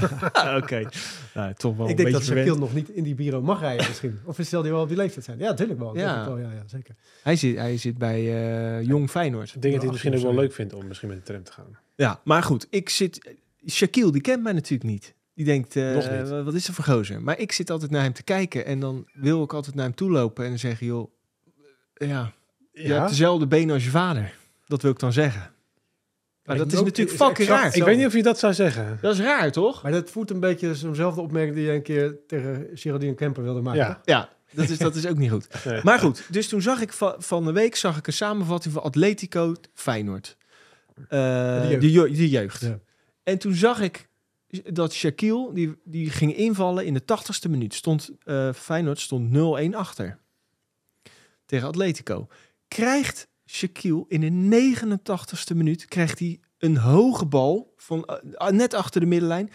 [LAUGHS] oké. Nou, toch wel
ik
een
denk dat. Shaquille nog niet in die bureau mag rijden misschien. Of zal die wel op die leeftijd zijn? Ja, natuurlijk wel.
Ja.
Wel, ja, ja zeker.
Hij zit, hij zit bij eh, Jong Feyenoord.
Ik denk dat hij het misschien ook wel leuk vindt om misschien met de tram te gaan.
Ja, maar goed, ik zit. Shaquille, die kent mij natuurlijk niet. Die denkt, eh, wat is er voor gozer? Maar ik zit altijd naar hem te kijken en dan wil ik altijd naar hem toe lopen en dan zeggen, joh, ja, je hebt dezelfde benen als je vader. Dat wil ik dan zeggen. Maar dat is natuurlijk fucking
exact
raar.
Ik weet niet of je dat zou zeggen.
Dat is raar, toch?
Maar dat voert een beetje zo'nzelfde opmerking die je een keer tegen Geraldine Kemper wilde maken.
Ja.
Ja, dat is, dat is ook niet goed. [LAUGHS]
Nee.
Maar goed, dus toen zag ik va- van de week zag ik een samenvatting van Atletico Feyenoord. Eh,
De jeugd.
de, je- de jeugd.
Ja.
En toen zag ik dat Shaquille, die, die ging invallen in de 80ste minuut. Stond, eh, Feyenoord stond 0-1 achter. Tegen Atletico. Krijgt Shaquille in de 89ste minuut krijgt hij een hoge bal. Van, eh, net achter de middenlijn.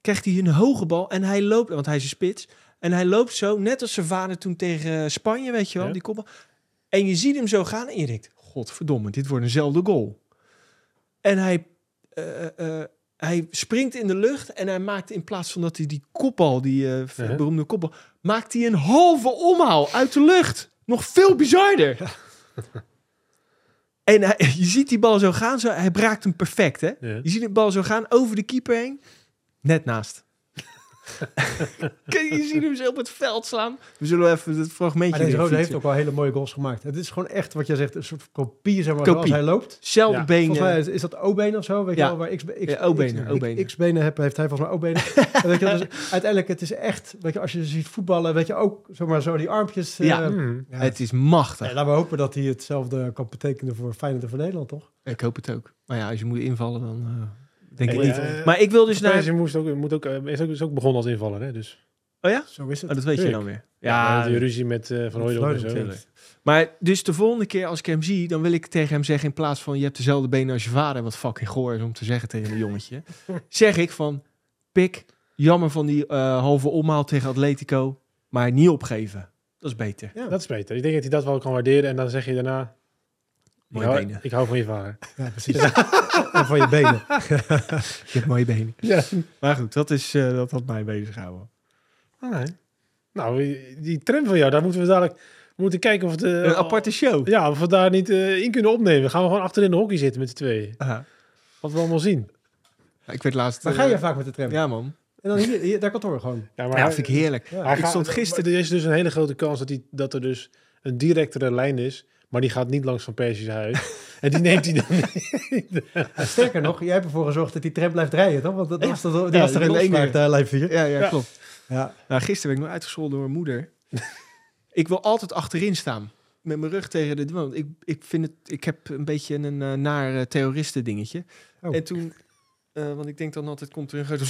Krijgt hij een hoge bal en hij loopt, want hij is een spits. En hij loopt zo, net als zijn vader toen tegen Spanje, weet je wel,
Ja.
die koppel. En je ziet hem zo gaan en je denkt, godverdomme, dit wordt eenzelfde goal. En hij, eh, eh, hij springt in de lucht en hij maakt in plaats van dat hij die kopbal, die eh,
Ja.
beroemde kopbal, maakt hij een halve omhaal uit de lucht. Nog veel bizarder. [LAUGHS] En hij- [LAUGHS] je ziet die bal zo gaan, zo, hij braakt hem perfect, hè?
Ja.
Je ziet de bal zo gaan over de keeper heen. Net naast. [LAUGHS] Kijk, je ziet hem zo op het veld slaan. We zullen even het fragmentje
Maar deze Rode heeft ook wel hele mooie goals gemaakt. Het is gewoon echt wat jij zegt, een soort kopie, zeg maar,
Kopie.
als hij loopt.
Zelfde
Ja,
benen.
Volgens mij is, is dat O-benen of zo, weet
Ja.
je wel, waar X, X,
Ja, O-benen.
X-benen heb, heeft hij volgens mij O-benen. [LAUGHS] En weet je, dus uiteindelijk, het is echt, weet je, als je ziet voetballen, weet je ook, zomaar zo die armpjes. eh,
Ja.
Hmm.
ja.
Het is machtig.
Ja, laten we hopen dat hij hetzelfde kan betekenen voor Feyenoord en voor Nederland, toch?
Ik hoop het ook. Maar ja, als je moet invallen, dan eh, denk ik niet. maar ik wil dus naar...
Persie moest ook, moet ook, eh, is, ook, is ook begonnen als invaller, hè? Dus.
Oh ja?
Zo is het.
Oh, dat weet je dan weer.
Ja,
Ja,
die ruzie met eh, Van Hooydonk en zo.
Maar dus de volgende keer als ik hem zie, dan wil ik tegen hem zeggen in plaats van je hebt dezelfde benen als je vader, wat fucking goor is om te zeggen tegen een jongetje, [LAUGHS] zeg ik van pik, jammer van die eh, halve omhaal tegen Atletico, maar niet opgeven. Dat is beter.
Ja,
Dat is beter. Ik denk dat hij dat wel kan waarderen en dan zeg je daarna... Ik
Mooie
hou,
benen.
ik hou van je vader. [LAUGHS]
ja precies. en van je benen. [LAUGHS]
Je hebt mooie benen.
Ja.
Maar goed, dat, is, eh, dat had mij bezig gehouden.
Nou, die- tram van jou, daar moeten we dadelijk... Moeten kijken of, de,
Een aparte show.
Ja, of we daar niet eh, in kunnen opnemen. Gaan we gewoon achter in de hockey zitten met z'n tweeën.
Aha.
Wat we allemaal zien.
Ja, Ik weet laatst...
Maar
eh,
ga je vaak met de tram?
Ja man.
En dan hier, hier daar kantoor gewoon.
Ja, maar
Ja, vind ik heerlijk.
Ja.
Ik
gaat-
stond gisteren-
maar Er is dus een hele grote kans dat, die, dat er dus een directere lijn is. Maar die gaat niet langs Van Persie's huis. en die neemt hij dan [LAUGHS] niet.
Sterker nog, jij hebt ervoor gezorgd dat die tram blijft rijden, toch? Want dat was, dat, die
Ja,
was er in
ene
daar lijn 4.
Ja, ja,
Ja.
klopt.
Ja.
Nou, gisteren werd ik nog uitgescholden door mijn moeder. [LAUGHS] ik wil altijd achterin staan. Met mijn rug tegen de... Want ik, ik vind het... Ik heb een beetje een eh, naar eh, terroristen dingetje.
Oh.
En toen... eh, want ik denk dan altijd, komt er een grote...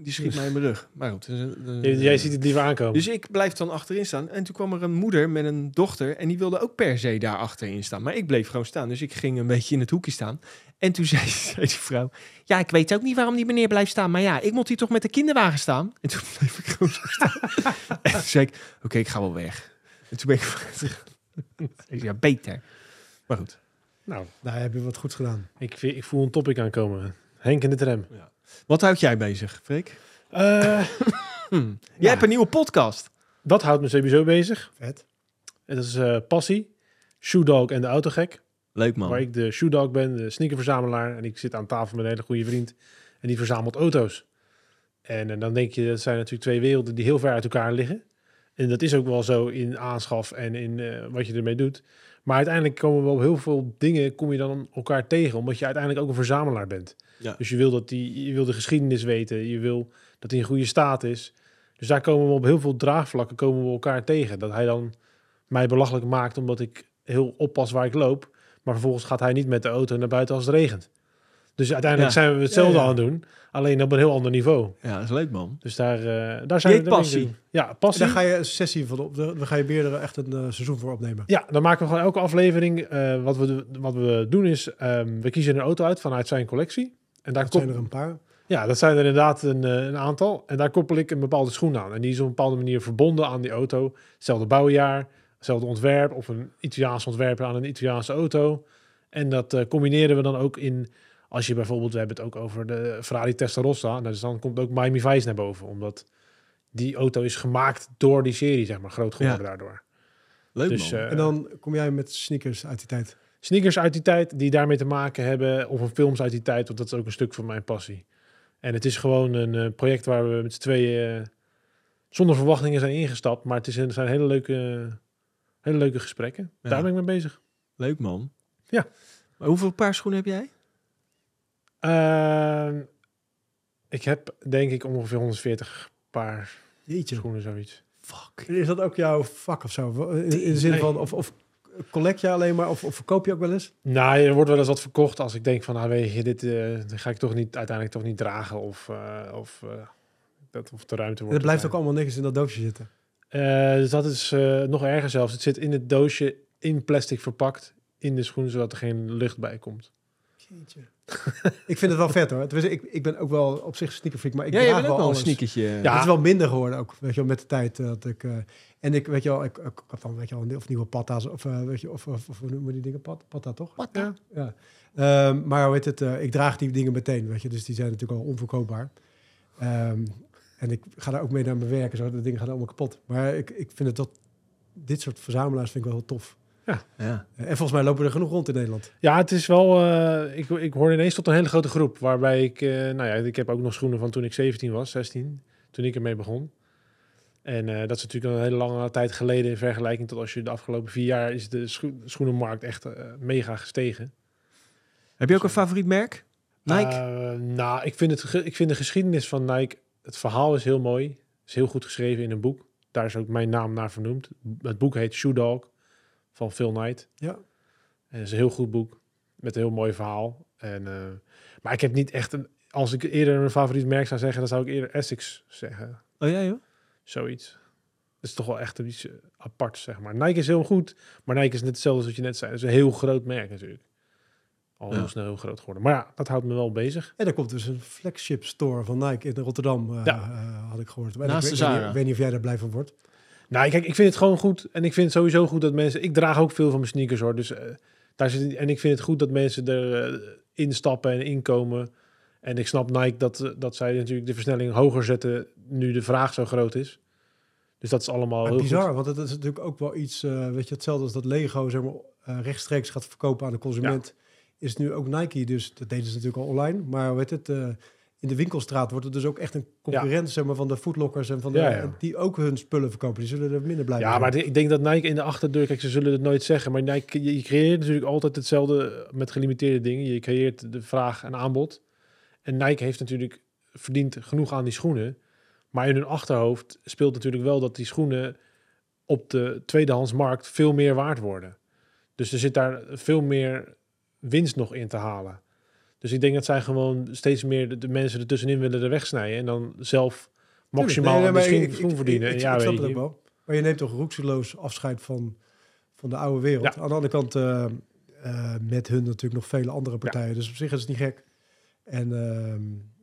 Die schiet mij in mijn rug. Maar goed. dus, eh,
Jij ziet het liever aankomen.
Dus ik blijf dan achterin staan. En toen kwam er een moeder met een dochter. En die wilde ook per se daar achterin staan. Maar ik bleef gewoon staan. Dus ik ging een beetje in het hoekje staan. En toen [LAUGHS] zei, zei die vrouw... Ja, ik weet ook niet waarom die meneer blijft staan. Maar ja, ik moet hier toch met de kinderwagen staan? En toen [LAUGHS] bleef ik gewoon zo staan. [LAUGHS] en toen zei ik... Oké, ik ga wel weg. En toen ben ik... Zei ze, ja, beter. Maar goed.
Nou,
Nou, heb je wat goeds gedaan.
ik, ik voel een topic aankomen. Henk in de tram.
Wat houdt jij bezig, Freek?
Eh. [LAUGHS] [LAUGHS]
Jij
Ja.
hebt een nieuwe podcast.
dat houdt me sowieso bezig.
Vet.
En dat is eh, Passie, Shoe Dog en de Autogek.
Leuk man.
Waar ik de Shoe Dog ben, de sneakerverzamelaar. En ik zit aan tafel met een hele goede vriend. En die verzamelt auto's. En, eh, dan denk je, dat zijn natuurlijk twee werelden die heel ver uit elkaar liggen. En dat is ook wel zo in aanschaf en in eh, wat je ermee doet. Maar uiteindelijk komen we op heel veel dingen kom je dan elkaar tegen. Omdat je uiteindelijk ook een verzamelaar bent.
Ja.
Dus je wil, dat die, je wil de geschiedenis weten. Je wil dat hij in goede staat is. Dus daar komen we op heel veel draagvlakken komen we elkaar tegen. Dat hij dan mij belachelijk maakt omdat ik heel oppas waar ik loop. Maar vervolgens gaat hij niet met de auto naar buiten als het regent. Dus uiteindelijk zijn we hetzelfde aan het doen. Alleen op een heel ander niveau.
Ja, dat is leuk man.
Dus daar, eh, daar zijn we...
passie.
Ja,
En
passie.
daar ga je een sessie van op. Daar ga je meer er echt een eh, seizoen voor opnemen.
Ja, dan maken we gewoon elke aflevering. eh, wat, we, wat we doen is, ehm, we kiezen een auto uit vanuit zijn collectie. En daar
Dat zijn er een paar.
Ja, dat zijn er inderdaad een, een aantal. En daar koppel ik een bepaalde schoen aan. En die is op een bepaalde manier verbonden aan die auto. Hetzelfde bouwjaar, hetzelfde ontwerp of een Italiaans ontwerp aan een Italiaanse auto. En dat combineren we dan ook in, als je bijvoorbeeld, we hebben het ook over de Ferrari Testarossa. Dus dan komt ook Miami Vice naar boven, omdat die auto is gemaakt door die serie, zeg maar, groot geworden daardoor.
Leuk
Dus,
man.
eh,
En dan kom jij met sneakers uit die tijd.
sneakers uit die tijd die daarmee te maken hebben, of een films uit die tijd, want dat is ook een stuk van mijn passie. En het is gewoon een eh, project waar we met z'n tweeën eh, zonder verwachtingen zijn ingestapt, maar het is een, zijn hele leuke, hele leuke gesprekken.
Ja.
Daar ben ik mee bezig.
Leuk man.
Ja.
Maar hoeveel paar schoenen heb jij?
Ehm, ik heb denk ik ongeveer 140 paar
Jeetje.
schoenen, zoiets.
Fuck.
Is dat ook jouw vak of zo? In, de zin
Nee.
van, of, of collect je alleen maar, of, of verkoop je ook wel eens?
Nou, er wordt wel eens wat verkocht als ik denk van, nou weet je, dit dat ga ik toch niet uiteindelijk toch niet dragen of, eh, of, eh, dat, of de ruimte wordt.
het blijft ook allemaal netjes in dat doosje zitten.
Dus dat is nog erger zelfs. Het zit in het doosje in plastic verpakt in de schoen, zodat er geen lucht bij komt.
Jeetje. ik vind het wel vet hoor. Tenminste, ik, ik ben ook wel op zich sneakerfreak, maar ik
ja, je
draag wel
wel een sneakertje.
Ja.
Het is wel minder geworden ook, weet je wel, met de tijd. eh, dat ik, eh, en ik, weet je wel, ik, ik, ik had dan, weet je wel, of nieuwe patta's, of, eh, weet je, of, of, of hoe noemen we die dingen? Pat, patta, toch?
Ja.
Ja. Ehm, maar hoe heet het, eh, ik draag die dingen meteen, weet je, dus die zijn natuurlijk al onverkoopbaar. Ehm, en ik ga daar ook mee naar mijn werk en zo, de dingen gaan allemaal kapot. Maar ik, ik vind het dat, dit soort verzamelaars vind ik wel heel tof.
Ja.
Eh, en volgens mij lopen er genoeg rond in Nederland.
Ja, het is wel. eh, ik, ik hoorde ineens tot een hele grote groep. Waarbij ik. eh, nou ja, ik heb ook nog schoenen van toen ik 17 was, 16. Toen ik ermee begon. En eh, dat is natuurlijk een hele lange tijd geleden in vergelijking tot als je de afgelopen vier jaar is de scho- schoenenmarkt echt mega gestegen.
Heb je ook een favoriet merk? Nike?
Nou, ik vind, het, ik vind de geschiedenis van Nike, het verhaal is heel mooi. is heel goed geschreven in een boek. Daar is ook mijn naam naar vernoemd. Het boek heet Shoe Dog van Phil Knight.
Ja.
En het is een heel goed boek met een heel mooi verhaal. En, eh, maar ik heb niet echt een... Als ik eerder een favoriet merk zou zeggen, dan zou ik eerder Essex zeggen.
oh ja, joh.
Zoiets. Dat is toch wel echt iets apart, zeg maar. Nike is heel goed, maar Nike is net hetzelfde als wat je net zei. Het is een heel groot merk natuurlijk. Al
Ja.
heel snel heel groot geworden. Maar ja, dat houdt me wel bezig.
En er komt dus een flagship store van Nike in Rotterdam, eh,
Ja.
eh, had ik gehoord.
Naast
ik,
de Zara.
niet- ik weet niet of jij daar blij van wordt.
Nou, kijk, ik vind het gewoon goed. En ik vind het sowieso goed dat mensen... Ik draag ook veel van mijn sneakers, hoor. Dus, eh, daar zit, en ik vind het goed dat mensen erin instappen en inkomen. En ik snap Nike dat, eh, dat zij natuurlijk de versnelling hoger zetten... nu de vraag zo groot is. Dus dat is allemaal heel
bizar,
goed.
want het is natuurlijk ook wel iets, eh, weet je, hetzelfde als dat Lego zeg maar, eh, rechtstreeks gaat verkopen aan de consument. Is nu ook Nike, dus dat deden ze natuurlijk al online. Maar weet het, eh, in de winkelstraat wordt het dus ook echt een concurrent zeg maar, van de foodlockers en van de,
Ja, ja.
die ook hun spullen verkopen. Die zullen er minder blij
Ja, maar ik denk dat Nike in de achterdeur... Kijk, ze zullen het nooit zeggen. Maar Nike, je, je creëert natuurlijk altijd hetzelfde met gelimiteerde dingen. Je creëert de vraag en aanbod. En Nike heeft natuurlijk verdient genoeg aan die schoenen. Maar in hun achterhoofd speelt natuurlijk wel dat die schoenen op de tweedehandsmarkt veel meer waard worden. Dus er zit daar veel meer winst nog in te halen. Dus ik denk dat zij gewoon steeds meer de, de mensen ertussenin willen er wegsnijden. En dan zelf maximaal
Nee,
schoen
ik-
verdienen.
Ik, ik,
ja,
ik snap
weet
het
je.
ook wel. Maar je neemt toch roekseloos afscheid van, van de oude wereld.
Ja.
Aan de andere kant, eh, eh, met hun natuurlijk nog vele andere partijen. Dus op zich is het niet gek. En ehm,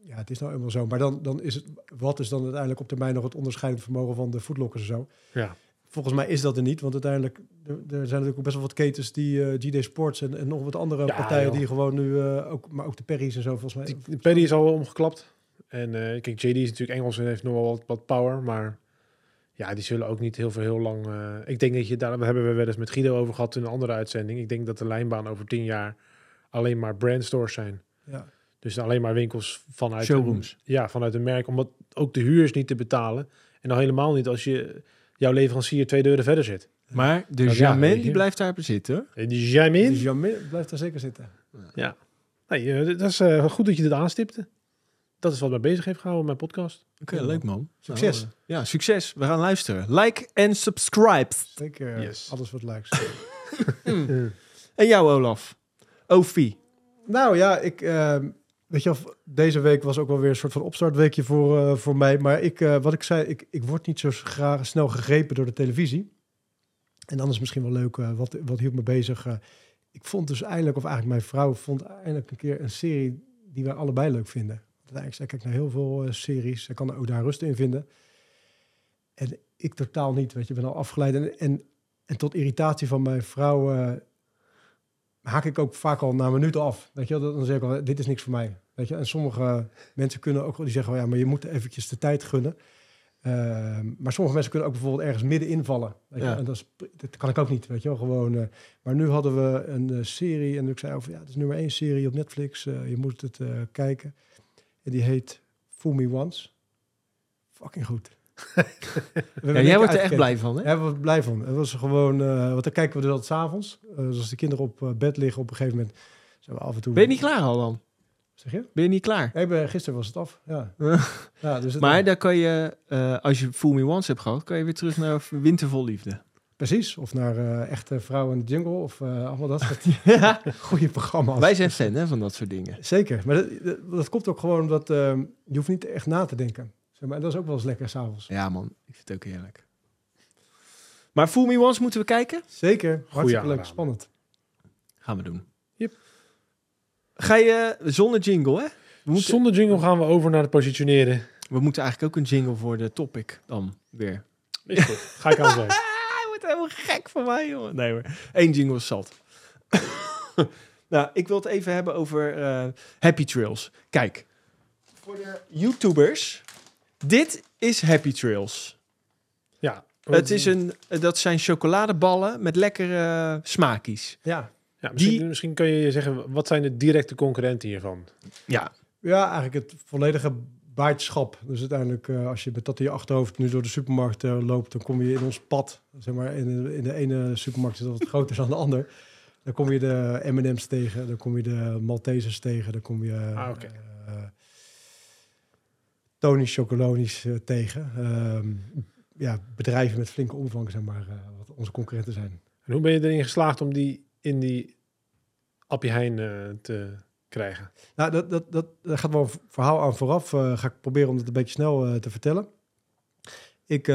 ja, het is nou eenmaal zo. Maar dan, dan is het, wat is dan uiteindelijk op termijn nog het onderscheidend vermogen van de voetlokkers en zo?
Ja.
Volgens mij is dat er niet. Want uiteindelijk, er, er zijn natuurlijk ook best wel wat ketens die eh GD Sports en, en nog wat andere
Ja,
partijen
joh.
die gewoon nu, eh, ook, maar ook de Perry's en zo volgens mij.
Die, die Paddy is al wel omgeklapt. En eh, kijk, JD is natuurlijk Engels en heeft nog wel wat, wat power. Maar ja, die zullen ook niet heel veel heel lang... eh, ik denk dat je, daar hebben we wel eens met Guido over gehad in een andere uitzending. Ik denk dat de lijnbaan over tien jaar alleen maar brandstores zijn.
Ja.
Dus alleen maar winkels vanuit
Showrooms.
Een, ja, vanuit een merk. Omdat ook de huur is niet te betalen. En dan helemaal niet als je jouw leverancier twee deuren verder zit.
Maar de
Ja,
Jamin, die blijft daar zitten.
En die Jamin.
Dus Jamin blijft daar zeker zitten.
Nee, eh, dat is eh, goed dat je dit aanstipte. Dat is wat mij bezig heeft gehouden met mijn podcast.
Oké,
Ja,
leuk man.
Succes.
Nou, eh, ja, succes. We gaan luisteren. Like en subscribe.
Zeker
Yes.
alles wat likes. [LAUGHS]
En jou, Olaf. Ofi.
nou ja, ik... ehm, Weet je, deze week was ook wel weer een soort van opstartweekje voor, eh, voor mij. Maar ik, eh, wat ik zei, ik, ik word niet zo graag snel gegrepen door de televisie. En dan is misschien wel leuk, eh, wat, wat hield me bezig? ik vond dus eindelijk, of eigenlijk mijn vrouw vond eindelijk een keer een serie die wij allebei leuk vinden. Uiteindelijk, zij kijkt naar heel veel series. Zij kan er ook daar rust in vinden. En ik totaal niet, weet je. Ik ben al afgeleid. En, en, en tot irritatie van mijn vrouw haak ik ook vaak al na een minuut af. Weet je, dan zeg ik al, dit is niks voor mij. Weet je, en sommige mensen kunnen ook wel, die zeggen, wel, ja, maar je moet eventjes de tijd gunnen. Ehm, maar sommige mensen kunnen ook bijvoorbeeld ergens midden invallen. Weet je?
Ja.
En dat, is, dat kan ik ook niet, weet je wel. Gewoon, eh, maar nu hadden we een eh, serie en ik zei over, ja, het is nummer één serie op Netflix. eh, je moet het kijken. En die heet Fool Me Once. Fucking goed.
Ja, jij wordt er echt blij van, hè?
Ja, we blij van. Het was gewoon, eh want dan kijken we dus altijd s'avonds. Uh, dus als de kinderen op eh, bed liggen, op een gegeven moment zijn we af en toe.
Ben je niet klaar al dan?
Zeg je?
Ben je niet klaar?
Nee, ik ben- gisteren was het af. Ja. [LAUGHS] ja dus het-
Maar daar kan je, eh, als je Fool Me Once hebt gehad, kan je weer terug naar Wintervol Liefde.
precies. Of naar eh, echte vrouwen in de jungle of eh, allemaal dat soort [LAUGHS]
ja.
goede programma's.
Wij zijn fan hè, van dat soort dingen.
Zeker. Maar dat, dat, dat komt ook gewoon omdat ehm, je hoeft niet echt na te denken. Zeg maar, dat is ook wel eens lekker s'avonds.
Ja man, ik vind het ook heerlijk. Maar Fool Me Once moeten we kijken?
Zeker. Hartstikke leuk. Spannend.
Gaan we doen.
Yep.
Ga je zonder jingle, hè? We moeten,
Zonder jingle gaan we over naar het positioneren.
we moeten eigenlijk ook een jingle voor de topic dan weer.
Is goed. Ga ik aan zijn. [LAUGHS]
Hij wordt helemaal gek van mij, jongen. Nee hoor, één jingle is zat. [LAUGHS] nou, ik wil het even hebben over eh, Happy Trails. Kijk, voor de YouTubers, dit is Happy Trails.
Ja.
Het is een, dat zijn chocoladeballen met lekkere smakies.
Ja.
Ja, misschien,
die-
misschien kun je zeggen, wat zijn de directe concurrenten hiervan?
Ja,
Ja, eigenlijk het volledige baardschap. Dus uiteindelijk, eh, als je met dat in je achterhoofd nu door de supermarkt eh, loopt, dan kom je in ons pad. Zeg maar, in, de- in de ene supermarkt is dat wat [LAUGHS] groter dan de ander. Dan kom je de M&M's tegen, dan kom je de Maltesers tegen, dan kom je
Ah, oké.
eh, Tony Chocolonies eh, tegen. Ehm, ja, bedrijven met flinke omvang, zeg maar, eh, wat onze concurrenten zijn.
En hoe ben je erin geslaagd om die in die Appie Heijn eh, te krijgen?
Nou, dat, dat, dat, daar gaat wel een verhaal aan vooraf. ga ik proberen om het een beetje snel te vertellen. Ik,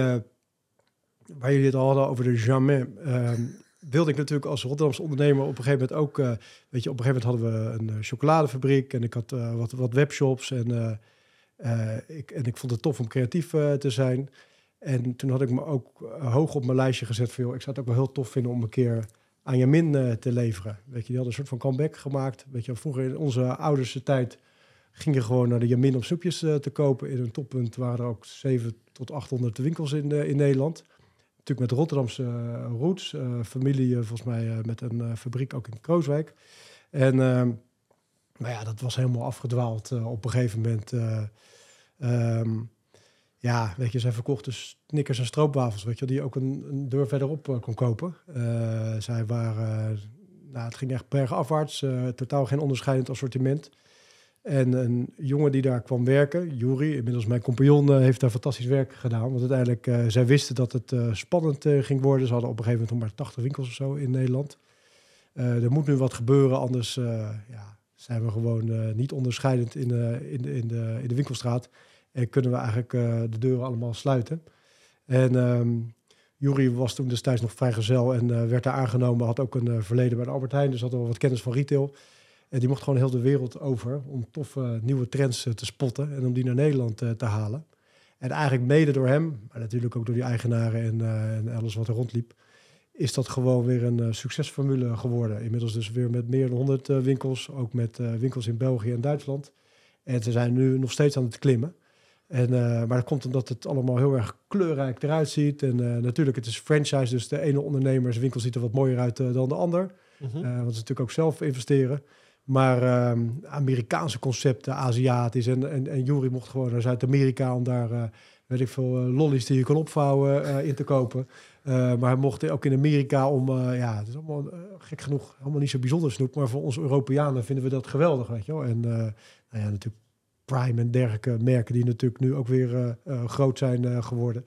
waar jullie het al hadden over de Jamais, ehm, wilde ik natuurlijk als Rotterdamse ondernemer op een gegeven moment ook, weet je, op een gegeven moment hadden we een chocoladefabriek en ik had wat, wat webshops en, ik, en ik vond het tof om creatief eh, te zijn. En toen had ik me ook eh, hoog op mijn lijstje gezet van, ik zou het ook wel heel tof vinden om een keer aan Jamin eh, te leveren. Weet je, die hadden een soort van comeback gemaakt. Weet je, vroeger in onze ouders tijd ging je gewoon naar de Jamin om snoepjes eh, te kopen. In een toppunt waren er ook 7 tot 800 winkels in, eh, in Nederland. Natuurlijk met Rotterdamse eh, roots. eh, familie eh, volgens mij eh, met een eh, fabriek ook in Krooswijk. En ehm, nou ja, dat was helemaal afgedwaald eh, op een gegeven moment. Eh, ehm, ja, weet je, zij verkochten snickers en stroopwafels, weet je, die je ook een, een deur verderop eh, kon kopen. Eh, zij waren, nou, het ging echt bergafwaarts, eh, totaal geen onderscheidend assortiment. En een jongen die daar kwam werken, Juri, inmiddels mijn compagnon, eh, heeft daar fantastisch werk gedaan. Want uiteindelijk, eh, zij wisten dat het eh, spannend eh, ging worden. Ze hadden op een gegeven moment nog maar 80 winkels of zo in Nederland. Eh, er moet nu wat gebeuren, anders eh, ja, zijn we gewoon eh, niet onderscheidend in, de in, de, in, de, in de winkelstraat. En kunnen we eigenlijk eh, de deuren allemaal sluiten. En ehm Jury was toen destijds nog vrijgezel en eh, werd daar aangenomen. Had ook een eh, verleden bij de Albert Heijn, dus had wel wat kennis van retail. En die mocht gewoon heel de wereld over om toffe nieuwe trends eh, te spotten en om die naar Nederland eh, te halen. En eigenlijk mede door hem, maar natuurlijk ook door die eigenaren en, eh, en alles wat er rondliep, is dat gewoon weer een eh, succesformule geworden. Inmiddels dus weer met meer dan 100 eh, winkels, ook met eh, winkels in België en Duitsland. En ze zijn nu nog steeds aan het klimmen. En, maar dat komt omdat het allemaal heel erg kleurrijk eruit ziet. En natuurlijk, het is franchise, dus de ene ondernemerswinkel ziet er wat mooier uit dan de ander.
Mhm.
Want ze natuurlijk ook zelf investeren. Maar ehm, Amerikaanse concepten, Aziatisch. En, en, en Jury mocht gewoon naar Zuid-Amerika om daar, weet ik veel, lollies die je kan opvouwen in te kopen. Eh, maar hij mocht ook in Amerika om, eh, ja, het is allemaal eh, gek genoeg, allemaal niet zo bijzonder snoep. Maar voor ons Europeanen vinden we dat geweldig, weet je wel. En nou ja, natuurlijk Prime en dergelijke merken die natuurlijk nu ook weer groot zijn geworden.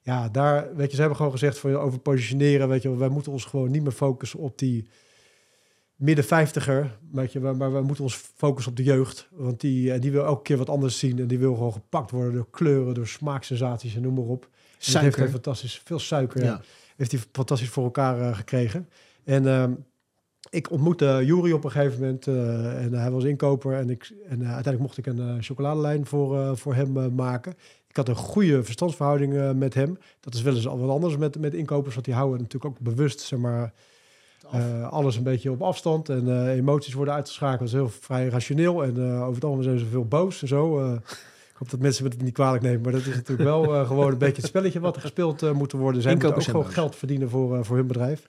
Ja, daar, weet je, ze hebben gewoon gezegd van over positioneren, weet je wij moeten ons gewoon niet meer focussen op die midden vijftiger, je, maar, we moeten ons focussen op de jeugd, want die, die wil elke keer wat anders zien en die wil gewoon gepakt worden door kleuren, door smaaksensaties en noem maar op. Heeft
Suiker.
hij fantastisch, veel suiker, ja. Heeft hij fantastisch voor elkaar eh, gekregen. En ehm, ik ontmoette Jury op een gegeven moment eh, en hij was inkoper en, ik, en eh, uiteindelijk mocht ik een eh, chocoladelijn voor, eh, voor hem eh, maken. Ik had een goede verstandsverhouding eh, met hem. Dat is wel eens al wat anders met, met inkopers, want die houden natuurlijk ook bewust, zeg maar, eh, alles een beetje op afstand. En eh, emoties worden uitgeschakeld. Dat is heel vrij rationeel. En eh, over het algemeen zijn ze veel boos en zo. Hoop dat mensen het niet kwalijk nemen. Maar dat is natuurlijk wel eh, gewoon een beetje het spelletje wat er gespeeld eh, moet worden. Zij moeten ook gewoon geld verdienen voor, eh, voor hun bedrijf.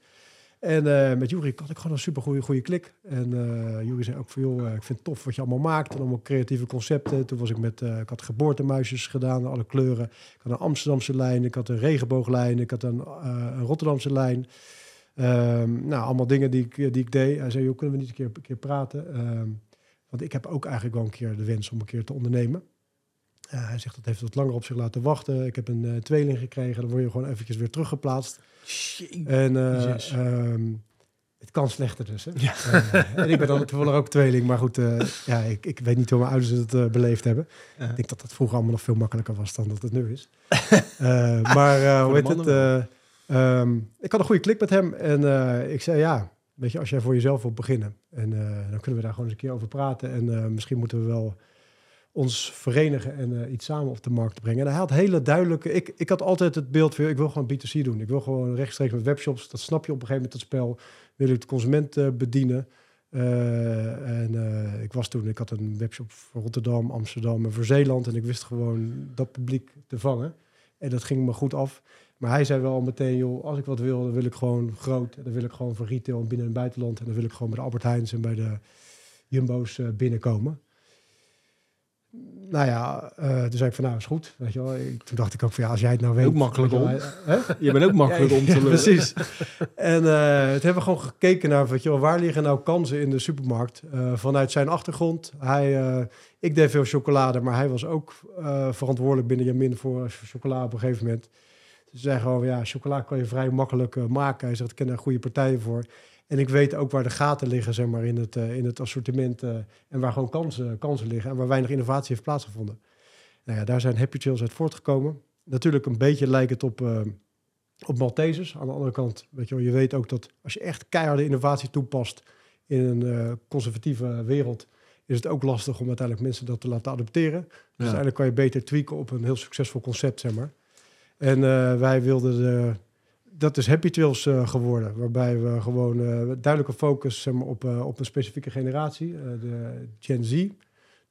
En met Jury had ik gewoon een super goede, goede klik. En eh Jury zei ook van, joh, ik vind het tof wat je allemaal maakt. En allemaal creatieve concepten. Toen was ik met, ik had geboortemuisjes gedaan, alle kleuren. Ik had een Amsterdamse lijn, ik had een regenbooglijn, ik had een, een Rotterdamse lijn. Ehm, nou, allemaal dingen die ik, die ik deed. Hij zei, joh, kunnen we niet een keer, een keer praten? Ehm, want ik heb ook eigenlijk wel een keer de wens om een keer te ondernemen. Eh, hij zegt, dat heeft wat langer op zich laten wachten. Ik heb een eh, tweeling gekregen. Dan word je gewoon eventjes weer teruggeplaatst. En eh, ehm, het kan slechter dus. Hè? En ik ben dan toevallig ook tweeling. Maar goed, ja, ik, ik weet niet hoe mijn ouders het beleefd hebben. Ik denk dat dat vroeger allemaal nog veel makkelijker was dan dat het nu is. [LAUGHS] Maar hoe heet het? eh, ehm, ik had een goede klik met hem. En ik zei, ja, weet je, als jij voor jezelf wilt beginnen. En dan kunnen we daar gewoon eens een keer over praten. En misschien moeten we wel ons verenigen en eh, iets samen op de markt brengen. En hij had hele duidelijke... Ik, ik had altijd het beeld van, ik wil gewoon B2C doen. Ik wil gewoon rechtstreeks met webshops. Dat snap je op een gegeven moment, dat spel. Wil ik de consument eh, bedienen. Eh, en ik was toen, ik had een webshop voor Rotterdam, Amsterdam en voor Zeeland. En ik wist gewoon dat publiek te vangen. En dat ging me goed af. Maar hij zei wel meteen, joh, als ik wat wil, dan wil ik gewoon groot. Dan wil ik gewoon voor retail en binnen- en buitenland. En dan wil ik gewoon bij de Albert Heijns en bij de Jumbo's binnenkomen. Nou ja, eh, toen zei ik van, nou is goed. Weet je wel. Toen dacht ik ook van, ja, als jij het nou weet.
Ook makkelijk om.
hè?
Je bent ook makkelijk
Ja,
om te
ja,
lullen.
precies. en eh, het hebben we gewoon gekeken naar, weet je wel, waar liggen nou kansen in de supermarkt? Eh, vanuit zijn achtergrond. Hij, eh, ik deed veel chocolade, maar hij was ook eh, verantwoordelijk binnen Jamin voor chocola op een gegeven moment. Ze zei gewoon, ja, chocola kan je vrij makkelijk eh, maken. Hij zegt, ik ken daar goede partijen voor. En ik weet ook waar de gaten liggen, zeg maar, in het, eh, in het assortiment. eh, en waar gewoon kansen, kansen liggen en waar weinig innovatie heeft plaatsgevonden. Nou ja, daar zijn Happy Trails uit voortgekomen. Natuurlijk een beetje lijkt het op, eh, op Maltesers. Aan de andere kant, weet je wel, je weet ook dat als je echt keiharde innovatie toepast in een conservatieve wereld, is het ook lastig om uiteindelijk mensen dat te laten adopteren. Dus uiteindelijk kan je beter tweaken op een heel succesvol concept, zeg maar. En wij wilden de, dat is Happy Trails eh, geworden, waarbij we gewoon eh, duidelijke focus zeg maar, op, eh, op een specifieke generatie, de Gen Z.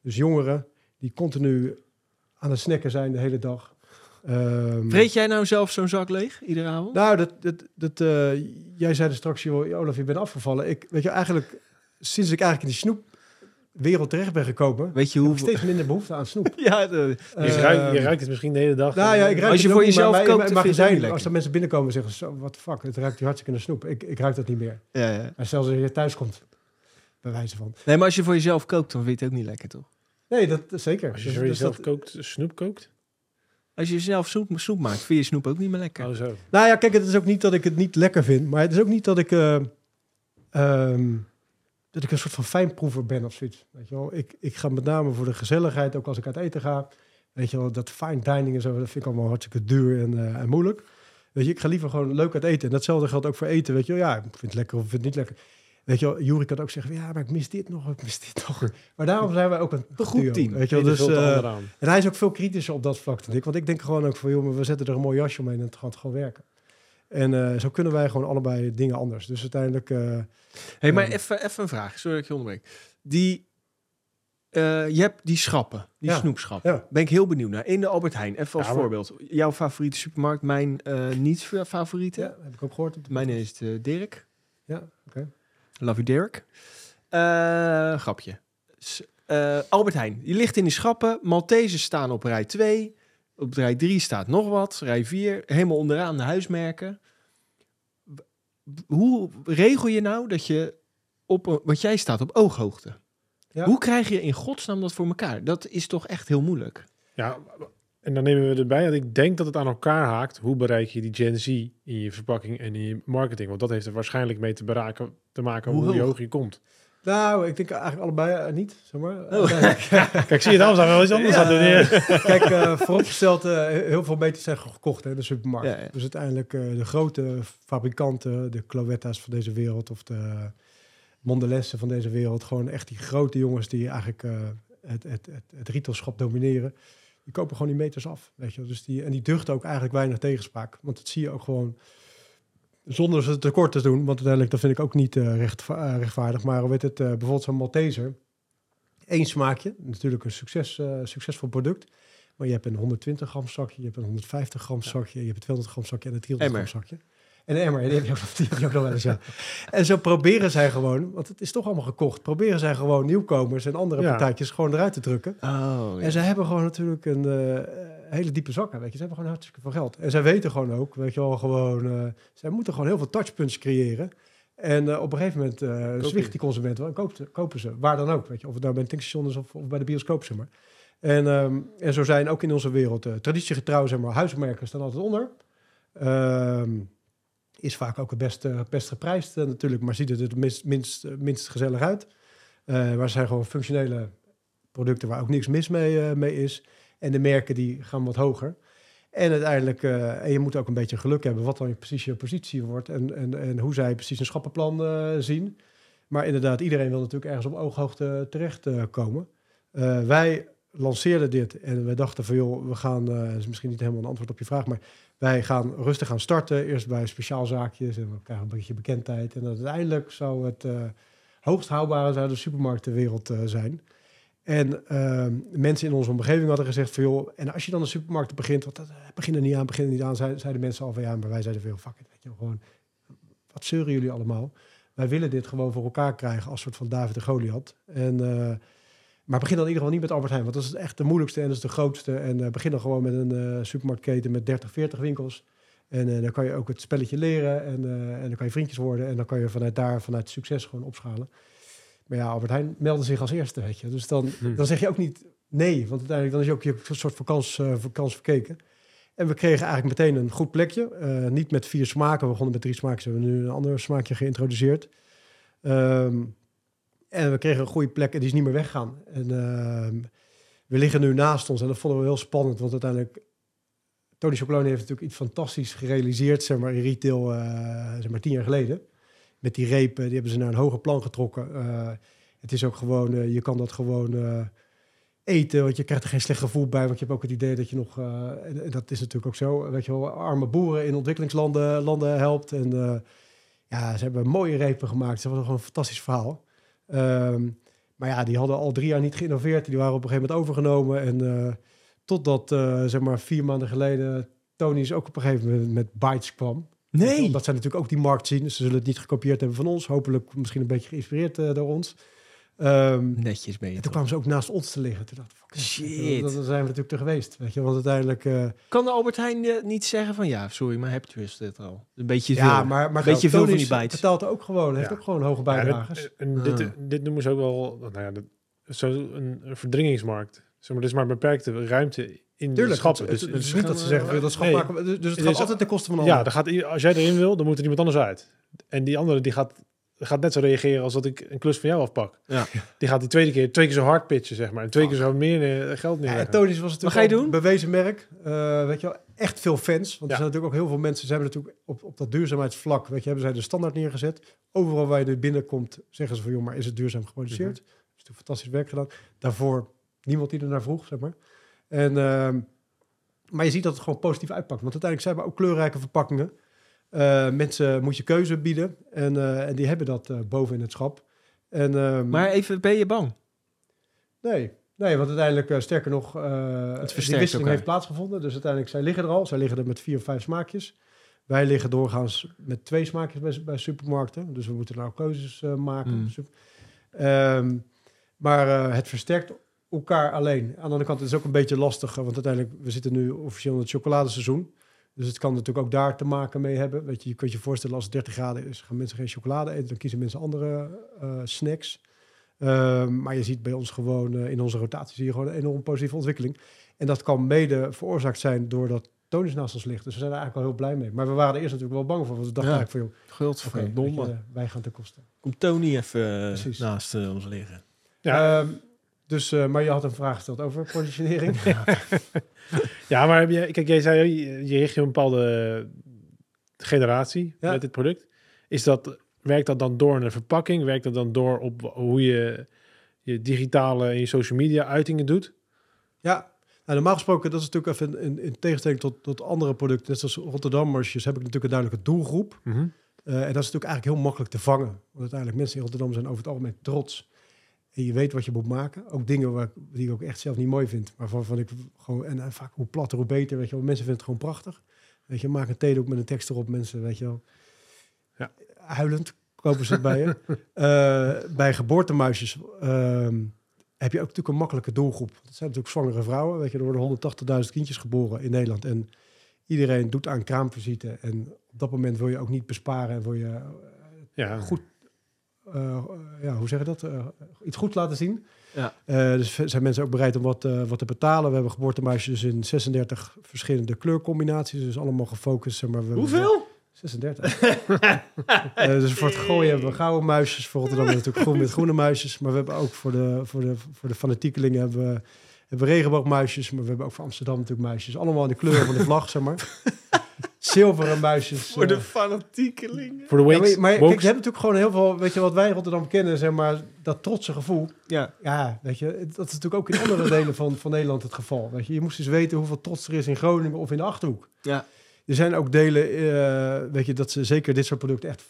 Dus jongeren die continu aan het snacken zijn de hele dag. Ehm,
Vreet jij nou zelf zo'n zak leeg, iedere avond?
nou, dat, dat, dat, jij zei er straks, joh, Olaf, je bent afgevallen. Ik, weet je, eigenlijk, sinds ik eigenlijk in die snoepwereld terecht ben gekomen,
Weet je
heb
hoe...
ik steeds minder behoefte aan snoep. [LAUGHS]
Ja, de-
Je,
Ehm,
ruikt, je ruikt het misschien de hele dag.
Nou ja, ik ruik
Als je
het
voor jezelf
maar- maar
je ook niet
magazijn, als er mensen binnenkomen en zeggen, wat fuck, het ruikt hier hartstikke naar snoep. Ik, ik ruik dat niet meer.
ja, ja.
En zelfs als je thuis komt, bij wijze van.
Nee, maar als je voor jezelf kookt, dan vind je het ook niet lekker, toch?
Nee, dat zeker.
Als je voor
dus
jezelf
dat-
kookt, snoep kookt.
Als je zelf snoep, snoep maakt, vind je snoep ook niet meer lekker.
Oh zo.
Nou ja, kijk, het is ook niet dat ik het niet lekker vind, maar het is ook niet dat ik, eh, ehm, dat ik een soort van fijnproever ben of zoiets. Weet je wel? Ik, ik ga met name voor de gezelligheid, ook als ik uit eten ga. Weet je wel, dat fine dining en zo, dat vind ik allemaal hartstikke duur en, eh, en moeilijk. Weet je, ik ga liever gewoon leuk uit eten. En datzelfde geldt ook voor eten. Weet je wel, ja, ik vind het lekker of ik vind het niet lekker. Weet je wel, Jury kan ook zeggen, ja, maar ik mis dit nog, ik mis dit nog. Maar daarom zijn wij ook een
Goed
duo,
team.
Weet je wel, dus, eh, en hij is ook veel kritischer op dat vlak dan ik. Want ik denk gewoon ook van, joh, maar we zetten er een mooi jasje omheen en het gaat gewoon werken. En eh, zo kunnen wij gewoon allebei dingen anders. Dus uiteindelijk,
hey, maar
Ehm.
even, even een vraag. Sorry dat ik je onderbreek. Die, eh, je hebt die schappen, die
Ja.
snoepschappen.
Ja.
Ben ik heel benieuwd naar. In de Albert Heijn, even als
Ja, maar-
voorbeeld. Jouw favoriete supermarkt, mijn eh, niet favoriete.
ja, heb ik ook gehoord. Op de
Mijn is uh, Dirk.
Ja, oké.
Love you, Dirk. Eh, grapje. S- eh, Albert Heijn. Die ligt in die schappen. Maltese staan op rij 2. Op rij 3 staat nog wat. Rij 4. Helemaal onderaan de huismerken. Hoe regel je nou dat je op... een- Want jij staat op ooghoogte.
Ja.
Hoe krijg je in godsnaam dat voor elkaar? Dat is toch echt heel moeilijk.
Ja, en dan nemen we erbij dat ik denk dat het aan elkaar haakt. Hoe bereik je die Gen Z in je verpakking en in je marketing? Want dat heeft er waarschijnlijk mee te, beraken, te maken
Hoe
hoe,
hoog
je komt.
Nou, ik denk eigenlijk allebei eh, niet, zeg maar.
Oh.
Eh, [LAUGHS]
Kijk, zie je? Zijn we wel iets anders
Ja.
aan doen. [LAUGHS]
Kijk, eh, vooropgesteld, heel veel meters zijn gekocht in de supermarkt.
Ja.
Dus uiteindelijk de grote fabrikanten, de Cloetta's van deze wereld of de Mondelessen van deze wereld, gewoon echt die grote jongens die eigenlijk het, het, het, het retailschap domineren, die kopen gewoon die meters af. Weet je? Dus die, en die duchten ook eigenlijk weinig tegenspraak. Want dat zie je ook gewoon zonder ze tekort te doen, want uiteindelijk dat vind ik ook niet eh, recht, eh, rechtvaardig. Maar weet het, eh, bijvoorbeeld zo'n Malteser, één smaakje, natuurlijk een succes, succesvol product. Maar je hebt een 120 gram zakje, je hebt een 150 gram zakje, je hebt een 200 gram zakje en een 300 gram zakje. En een emmer, die heb je ook, die heb je ook nog wel eens, ja. En zo proberen zij gewoon, want het is toch allemaal gekocht, proberen zij gewoon nieuwkomers en andere
Ja.
partijtjes gewoon eruit te drukken.
Oh,
En zij hebben gewoon natuurlijk een eh, hele diepe zakken, weet je. Ze hebben gewoon hartstikke veel geld. En zij weten gewoon ook, weet je wel, gewoon... eh, zij moeten gewoon heel veel touchpunts creëren. En eh, op een gegeven moment eh zwicht die consument wel en koopt, kopen ze. Waar dan ook, weet je. Of het nou bij een tankstation is of, of bij de bioscoop, zeg maar. En, ehm, en zo zijn ook in onze wereld uh, traditiegetrouw, zeg maar, huismerken staan altijd onder. Ehm, is vaak ook het best, eh, best geprijsd eh, natuurlijk, maar ziet er het minst, minst, eh, minst gezellig uit. Eh maar ze zijn gewoon functionele producten waar ook niks mis mee, mee is. En de merken die gaan wat hoger. En uiteindelijk, en je moet ook een beetje geluk hebben wat dan precies je positie wordt en, en, en hoe zij precies een schappenplan zien. Maar inderdaad, iedereen wil natuurlijk ergens op ooghoogte terechtkomen. komen. Eh, wij lanceerden dit en we dachten van joh, we gaan, dat is misschien niet helemaal een antwoord op je vraag, maar wij gaan rustig gaan starten. Eerst bij speciaalzaakjes en we krijgen een beetje bekendheid. En uiteindelijk zou het eh hoogst houdbare zou de supermarktenwereld eh, zijn. En mensen in onze omgeving hadden gezegd van joh, en als je dan een supermarkt begint, want dat begin er niet aan, begin er niet aan, zeiden, mensen al van ja, maar wij zeiden veel, fuck it, weet je gewoon, wat zeuren jullie allemaal? Wij willen dit gewoon voor elkaar krijgen als soort van David de Goliath. En, maar begin dan in ieder geval niet met Albert Heijn, want dat is echt de moeilijkste en dat is de grootste. En eh, begin dan gewoon met een eh, supermarktketen met 30, 40 winkels. En eh, dan kan je ook het spelletje leren en, en dan kan je vriendjes worden. En dan kan je vanuit daar, vanuit succes gewoon opschalen. Maar ja, Albert Heijn meldde zich als eerste, weet je. Dus dan,
Hm.
dan zeg je ook niet nee, want uiteindelijk dan is je ook je soort van kans, eh, voor kans verkeken. En we kregen eigenlijk meteen een goed plekje. Niet met vier smaken, we begonnen met drie smaken. Ze hebben nu een ander smaakje geïntroduceerd. Ehm, en we kregen een goede plek en die is niet meer weggaan. En ehm, we liggen nu naast ons en dat vonden we heel spannend, want uiteindelijk... Tony Chocolone heeft natuurlijk iets fantastisch gerealiseerd, zeg maar, in retail, eh, zeg maar, tien jaar geleden. Met die repen, die hebben ze naar een hoger plan getrokken. Eh, het is ook gewoon, eh, je kan dat gewoon eten, want je krijgt er geen slecht gevoel bij, want je hebt ook het idee dat je nog, en, dat is natuurlijk ook zo, weet je wel, arme boeren in ontwikkelingslanden landen helpt. En ja, ze hebben mooie repen gemaakt. Ze was gewoon een fantastisch verhaal. Ehm, maar ja, die hadden al drie jaar niet geïnnoveerd. Die waren op een gegeven moment overgenomen. En eh, totdat, eh, zeg maar, vier maanden geleden, Tony is ook op een gegeven moment met Bytes kwam.
Nee.
Omdat zij natuurlijk ook die markt zien. Dus ze zullen het niet gekopieerd hebben van ons. Hopelijk misschien een beetje geïnspireerd eh, door ons. Ehm,
Netjes ben je
en toen kwamen ze ook naast ons te liggen. Toen dacht ik,
Shit.
Dat zijn we natuurlijk er geweest. Weet je, want uiteindelijk... eh,
Kan de Albert Heijn eh, niet zeggen van ja, sorry, maar heb je dit al? Een beetje
ja,
veel.
maar, maar
Beetje veel van
Tony
die bytes.
betaalt ook gewoon. Heeft
Ja.
ook gewoon hoge
Ja, dat-
bijdragers.
en dit,
Ah.
dit noemen ze ook wel, nou ja, dat, zo een, een verdringingsmarkt. Zeg maar, er is maar beperkte ruimte in de schappen.
het,
Dus,
het, het is
dus-
niet dat ze zeggen, we willen dat schap
Nee.
maken. Dus, dus het
Het
gaat
is-
altijd ten koste van een
ja, dan gaat, als jij erin wil, dan moet er iemand anders uit. En die andere die gaat gaat net zo reageren als dat ik een klus van jou afpak.
Ja. [LAUGHS]
Die gaat die tweede keer, twee keer zo hard pitchen, zeg maar. En twee keer zo meer eh, geld
Ja,
neerleggen.
Tony's was natuurlijk
ga je doen?
bewezen merk. Eh, weet je wel, echt veel fans. Want
Ja.
er zijn natuurlijk ook heel veel mensen. Ze hebben natuurlijk op, op dat duurzaamheidsvlak, weet je, hebben zij de standaard neergezet. Overal waar je er binnenkomt, zeggen ze van, joh, maar is het duurzaam geproduceerd?
Mhm.
is natuurlijk fantastisch werk gedaan. Daarvoor niemand die er naar vroeg, zeg maar. En, ehm, maar je ziet dat het gewoon positief uitpakt. Want uiteindelijk zijn we ook kleurrijke verpakkingen. Eh, mensen moet je keuze bieden. En, eh, en die hebben dat eh, boven in het schap. En, ehm,
Maar even, ben je bang?
Nee, nee want uiteindelijk, sterker nog, die
versterkt
wisseling
elkaar.
heeft plaatsgevonden. Dus uiteindelijk, zij liggen er al. Zij liggen er met vier of vijf smaakjes. Wij liggen doorgaans met twee smaakjes bij, bij supermarkten. Dus we moeten nou keuzes maken.
Mm.
Sup- Ehm, maar het versterkt elkaar alleen. Aan de andere kant is het ook een beetje lastig. Want uiteindelijk, we zitten nu officieel in het chocoladeseizoen. Dus het kan natuurlijk ook daar te maken mee hebben. Weet je, je kunt je voorstellen als het 30 graden is, gaan mensen geen chocolade eten. Dan kiezen mensen andere eh, snacks. Ehm, maar je ziet bij ons gewoon, eh, in onze rotatie zie je gewoon een enorm positieve ontwikkeling. En dat kan mede veroorzaakt zijn doordat Tonis naast ons ligt. Dus we zijn er eigenlijk al heel blij mee. Maar we waren er eerst natuurlijk wel bang voor. Want we dachten
Ja.
eigenlijk van, joh,
Guld voor
weet je, wij gaan ten koste.
Komt Tony even
Precies.
naast eh, ons liggen.
Ja.
Ehm, dus, eh, maar je had een vraag gesteld over positionering. [LAUGHS]
Ja, maar heb je, kijk, jij zei, je, richt je een bepaalde generatie
Ja.
met dit product. Is dat, werkt dat dan door een verpakking? Werkt dat dan door op hoe je je digitale en je social media uitingen doet?
Ja, nou, normaal gesproken, dat is natuurlijk even in, in tegenstelling tot, tot andere producten, net zoals Rotterdammers, heb ik natuurlijk een duidelijke doelgroep.
Mhm.
Eh, en dat is natuurlijk eigenlijk heel makkelijk te vangen. Want uiteindelijk mensen in Rotterdam zijn over het algemeen trots. En je weet wat je moet maken. Ook dingen waar, die ik ook echt zelf niet mooi vind. Maar waarvan ik gewoon, en, vaak hoe platter, hoe beter. Weet je wel. Mensen vinden het gewoon prachtig. Weet je, maak een theedoek met een tekst erop. Mensen, weet je wel.
Ja.
Huilend kopen ze het bij je. [LAUGHS] Eh, bij geboortemuisjes ehm, heb je ook natuurlijk een makkelijke doelgroep. Dat zijn natuurlijk zwangere vrouwen. Weet je, er worden 180.000 kindjes geboren in Nederland. En iedereen doet aan kraamvisite. En op dat moment wil je ook niet besparen en wil je eh,
Ja,
goed, ja, hoe zeg je dat? Eh, iets goed laten zien.
Ja.
Eh, dus zijn mensen ook bereid om wat, eh, wat te betalen. We hebben geboortemuisjes in 36 verschillende kleurcombinaties. Dus allemaal gefocust. Zeg maar, we
Hoeveel?
36. [LAUGHS] Eh, dus voor het gooien hebben we gouden muisjes. Voor Rotterdam natuurlijk groen met groene muisjes. Maar we hebben ook voor de, voor de, voor de fanatiekelingen hebben we, hebben we regenboogmuisjes. Maar we hebben ook voor Amsterdam natuurlijk muisjes. Allemaal in de kleur van de vlag, zeg maar. [LAUGHS] Zilveren muisjes.
Voor de
eh,
fanatiekelingen.
voor de
ja,
wakes,
maar, maar kijk, hebt natuurlijk gewoon heel veel, weet je, wat wij in Rotterdam kennen, zeg maar, dat trotse gevoel.
Ja.
Ja, weet je, dat is natuurlijk ook in andere [LAUGHS] delen van, van Nederland het geval. Weet je, je moest eens weten hoeveel trots er is in Groningen of in de Achterhoek.
Ja.
Er zijn ook delen, eh, weet je, dat ze zeker dit soort producten echt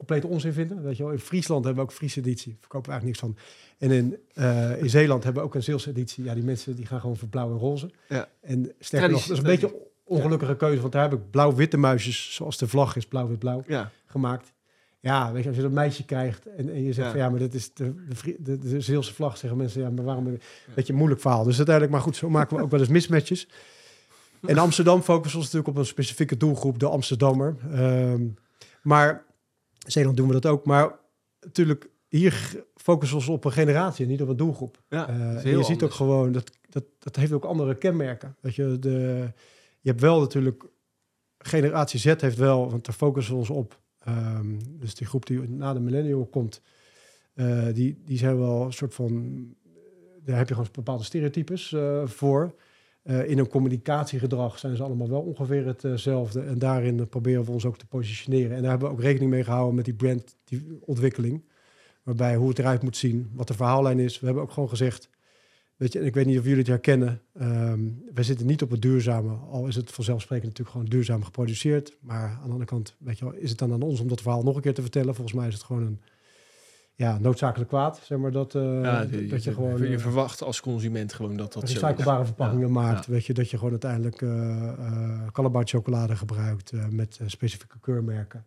compleet onzin vinden. Weet je wel, in Friesland hebben we ook Friese editie, verkopen we eigenlijk niks van. En in, eh, in Zeeland hebben we ook een Zeelse editie. Ja, die mensen die gaan gewoon voor blauw en roze.
Ja.
En sterker nog, dat is een beetje een ongelukkige keuze, want daar heb ik blauw-witte muisjes, zoals de vlag is, blauw-wit-blauw
Ja.
gemaakt. Ja, weet je, als je dat meisje krijgt en, en je zegt
Ja.
van ja, maar dit is de, de, de, Zeelse vlag, zeggen mensen, ja, maar waarom? Een beetje moeilijk verhaal. Dus uiteindelijk, maar goed, zo maken we ook wel eens mismatches. En Amsterdam focussen we ons natuurlijk op een specifieke doelgroep, de Amsterdammer. Ehm, maar Zeeland doen we dat ook. Maar natuurlijk, hier focussen we ons op een generatie, en niet op een doelgroep.
Ja,
Eh, je ziet ook gewoon, dat, dat, dat heeft ook andere kenmerken. Dat je, de, je hebt wel natuurlijk, generatie Z heeft wel, want daar focussen we ons op. Ehm, dus die groep die na de millennial komt, eh, die, die zijn wel een soort van, daar heb je gewoon bepaalde stereotypes eh, voor. Eh, in een communicatiegedrag zijn ze allemaal wel ongeveer hetzelfde. En daarin eh, proberen we ons ook te positioneren. En daar hebben we ook rekening mee gehouden met die brand die ontwikkeling. Waarbij hoe het eruit moet zien, wat de verhaallijn is. We hebben ook gewoon gezegd, weet je, en ik weet niet of jullie het herkennen. ehm wij zitten niet op het duurzame. Al is het vanzelfsprekend natuurlijk gewoon duurzaam geproduceerd. Maar aan de andere kant, weet je wel, is het dan aan ons om dat verhaal nog een keer te vertellen? Volgens mij is het gewoon een ja, noodzakelijk kwaad. Zeg maar dat, eh,
Ja,
dat,
je,
dat je gewoon...
je
eh,
verwacht als consument gewoon dat dat
recyclebare verpakkingen
Ja,
maakt.
ja.
Weet je, dat je gewoon uiteindelijk Calabar chocolade gebruikt met specifieke keurmerken.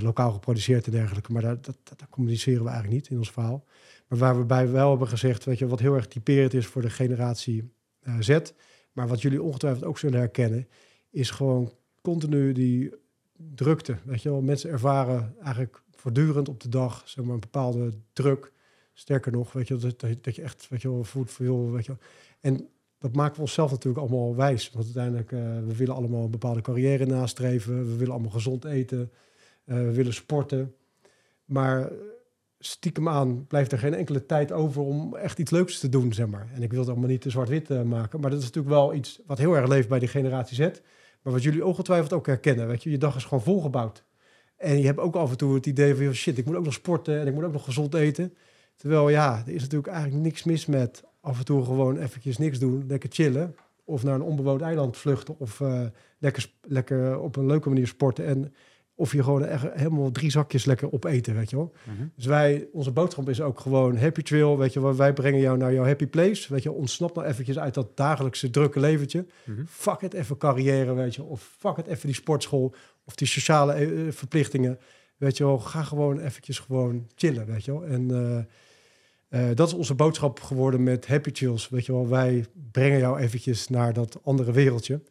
Lokaal geproduceerd en dergelijke. Maar dat, dat, communiceren we eigenlijk niet in ons verhaal. Maar waar we bij wel hebben gezegd, weet je, wat heel erg typerend is voor de generatie Z. Maar wat jullie ongetwijfeld ook zullen herkennen, is gewoon continu die drukte. Weet je wel, mensen ervaren eigenlijk voortdurend op de dag zeg maar, een bepaalde druk. Sterker nog, weet je, dat, dat, je echt, weet je wel, voelt veel, weet je. En dat maken we onszelf natuurlijk allemaal wijs. Want uiteindelijk, eh, we willen allemaal een bepaalde carrière nastreven. We willen allemaal gezond eten. Eh, we willen sporten. Maar stiekem aan blijft er geen enkele tijd over om echt iets leuks te doen, zeg maar. En ik wil het allemaal niet te zwart-wit eh, maken, maar dat is natuurlijk wel iets wat heel erg leeft bij die generatie Z. Maar wat jullie ongetwijfeld ook herkennen, weet je, je dag is gewoon volgebouwd. En je hebt ook af en toe het idee van, shit, ik moet ook nog sporten en ik moet ook nog gezond eten. Terwijl ja, er is natuurlijk eigenlijk niks mis met af en toe gewoon eventjes niks doen, lekker chillen. Of naar een onbewoond eiland vluchten of uh, lekker, lekker op een leuke manier sporten. En of je gewoon echt helemaal drie zakjes lekker opeten, weet je wel.
Mhm.
Dus wij, onze boodschap is ook gewoon happy trail, weet je wel. Wij brengen jou naar jouw happy place, weet je. Ontsnap nou eventjes uit dat dagelijkse drukke leventje.
Mhm.
Fuck het even carrière, weet je. Of fuck het even die sportschool of die sociale eh, verplichtingen. Weet je wel, ga gewoon eventjes gewoon chillen, weet je wel. En eh, eh, dat is onze boodschap geworden met Happy Chills. Weet je wel, wij brengen jou eventjes naar dat andere wereldje.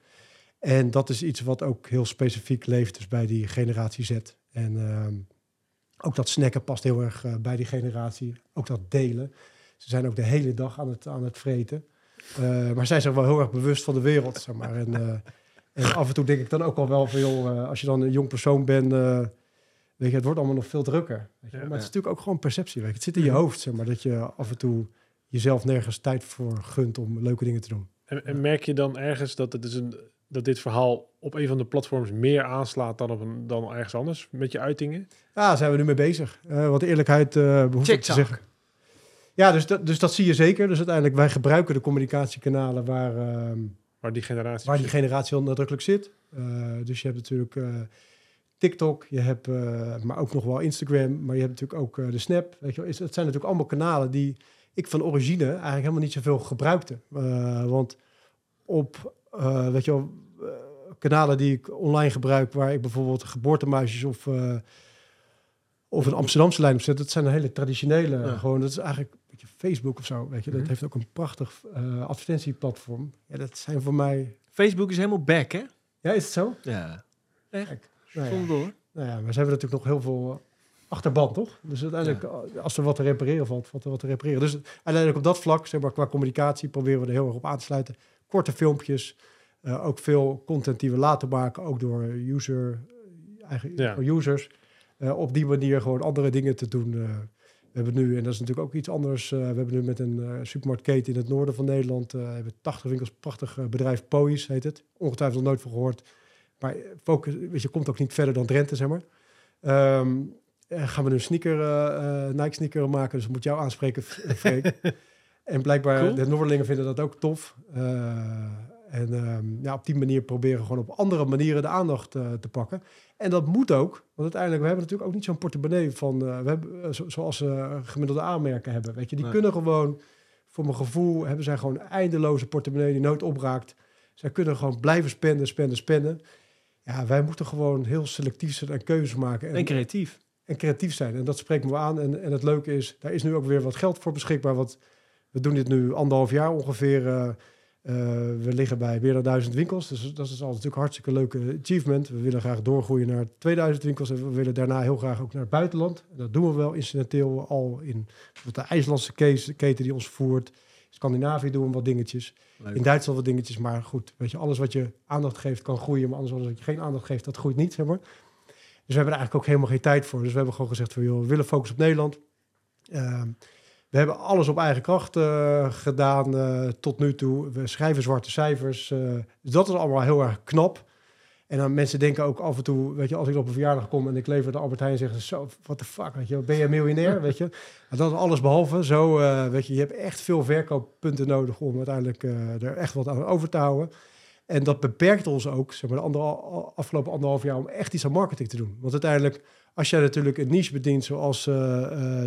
En dat is iets wat ook heel specifiek leeft dus bij die generatie Z. En ehm, ook dat snacken past heel erg eh, bij die generatie. Ook dat delen. Ze zijn ook de hele dag aan het, aan het vreten. Eh, maar zij zijn wel heel erg bewust van de wereld, zeg maar. En, eh, en af en toe denk ik dan ook al wel veel, als je dan een jong persoon bent, eh, weet je, het wordt allemaal nog veel drukker. Weet je? Maar het is natuurlijk ook gewoon perceptie, weet je. Het zit in je hoofd, zeg maar, dat je af en toe jezelf nergens tijd voor gunt om leuke dingen te doen.
En, en merk je dan ergens dat, het dus een, dat dit verhaal op een van de platforms meer aanslaat dan, op een, dan ergens anders met je uitingen?
Ja, daar zijn we nu mee bezig. Eh wat eerlijkheid eh behoeft ik te zeggen. Ja, dus dat, dus dat zie je zeker. Dus uiteindelijk, wij gebruiken de communicatiekanalen waar, ehm,
Waar die generatie...
waar die generatie heel nadrukkelijk zit. Eh, dus je hebt natuurlijk eh, TikTok, je hebt, eh, maar ook nog wel Instagram, maar je hebt natuurlijk ook de Snap. Weet je wel. Is- Het zijn natuurlijk allemaal kanalen die ik van origine eigenlijk helemaal niet zoveel gebruikte. Want op, weet je wel, kanalen die ik online gebruik, waar ik bijvoorbeeld geboortemuisjes of, eh, of een Amsterdamse lijn op zet, dat zijn hele traditionele,
Ja.
gewoon, dat is eigenlijk Facebook of zo, weet je. Dat
Mhm.
heeft ook een prachtig eh, advertentieplatform. Ja, dat zijn voor mij...
Facebook is helemaal back, hè?
Ja, is het zo?
Ja.
Kijk, nou ja.
Zonder door.
Nou ja, maar ze hebben natuurlijk nog heel veel eh, achterband, toch? Dus uiteindelijk, eh, als er wat te repareren valt, valt er wat te repareren. Dus uiteindelijk op dat vlak, zeg maar, qua communicatie, proberen we er heel erg op aan te sluiten. Korte filmpjes, eh, ook veel content die we laten maken, ook door user, eigen,
Ja.
users. Eh, op die manier gewoon andere dingen te doen. We hebben nu, en dat is natuurlijk ook iets anders, eh, we hebben nu met een eh supermarktketen in het noorden van Nederland, eh hebben 80 winkels, prachtig bedrijf Pois heet het. Ongetwijfeld nog nooit van gehoord. Maar focus, weet je, komt ook niet verder dan Drenthe, zeg maar. Ehm, eh, gaan we nu een sneaker, Nike sneaker maken, dus moet jou aanspreken, Freek. [LAUGHS] en blijkbaar,
Cool.
de Noorderlingen vinden dat ook tof. En ehm, ja, op die manier proberen we gewoon op andere manieren de aandacht eh, te pakken. En dat moet ook, want uiteindelijk, we hebben natuurlijk ook niet zo'n portemonnee van, eh, we hebben, eh, zo- zoals ze gemiddelde aanmerken hebben. Weet je, die
Nee.
kunnen gewoon, voor mijn gevoel, hebben zij gewoon eindeloze portemonnee die nooit opraakt. Zij kunnen gewoon blijven spenden, spenden, spenden. Ja, wij moeten gewoon heel selectief zijn en keuzes maken.
En creatief.
en creatief zijn. En dat spreken we aan. En, en het leuke is, daar is nu ook weer wat geld voor beschikbaar. Want we doen dit nu anderhalf jaar ongeveer. Eh, we liggen bij meer dan duizend winkels. Dus dat is al natuurlijk een hartstikke leuke achievement. We willen graag doorgroeien naar 2000 winkels. En we willen daarna heel graag ook naar het buitenland. En dat doen we wel incidenteel al in de IJslandse case- keten die ons voert. Scandinavië doen we wat dingetjes.
Leuk.
In Duitsland wat dingetjes. Maar goed, weet je, alles wat je aandacht geeft kan groeien. Maar alles wat je geen aandacht geeft, dat groeit niet, zeg maar. Dus we hebben er eigenlijk ook helemaal geen tijd voor. Dus we hebben gewoon gezegd van, joh, we willen focussen op Nederland. Ehm, we hebben alles op eigen kracht eh, gedaan eh, tot nu toe. We schrijven zwarte cijfers. eh, dus dat is allemaal heel erg knap. En dan mensen denken ook af en toe, weet je, als ik op een verjaardag kom en ik lever de Albert Heijn, zeggen ze zo, what the fuck, weet je, ben je miljonair, [LAUGHS] weet je? Maar dat is alles behalve. Zo, weet je, je hebt echt veel verkooppunten nodig om uiteindelijk er echt wat aan over te houden. En dat beperkt ons ook, zeg maar, de andere, afgelopen anderhalf jaar om echt iets aan marketing te doen. Want uiteindelijk, als jij natuurlijk een niche bedient, zoals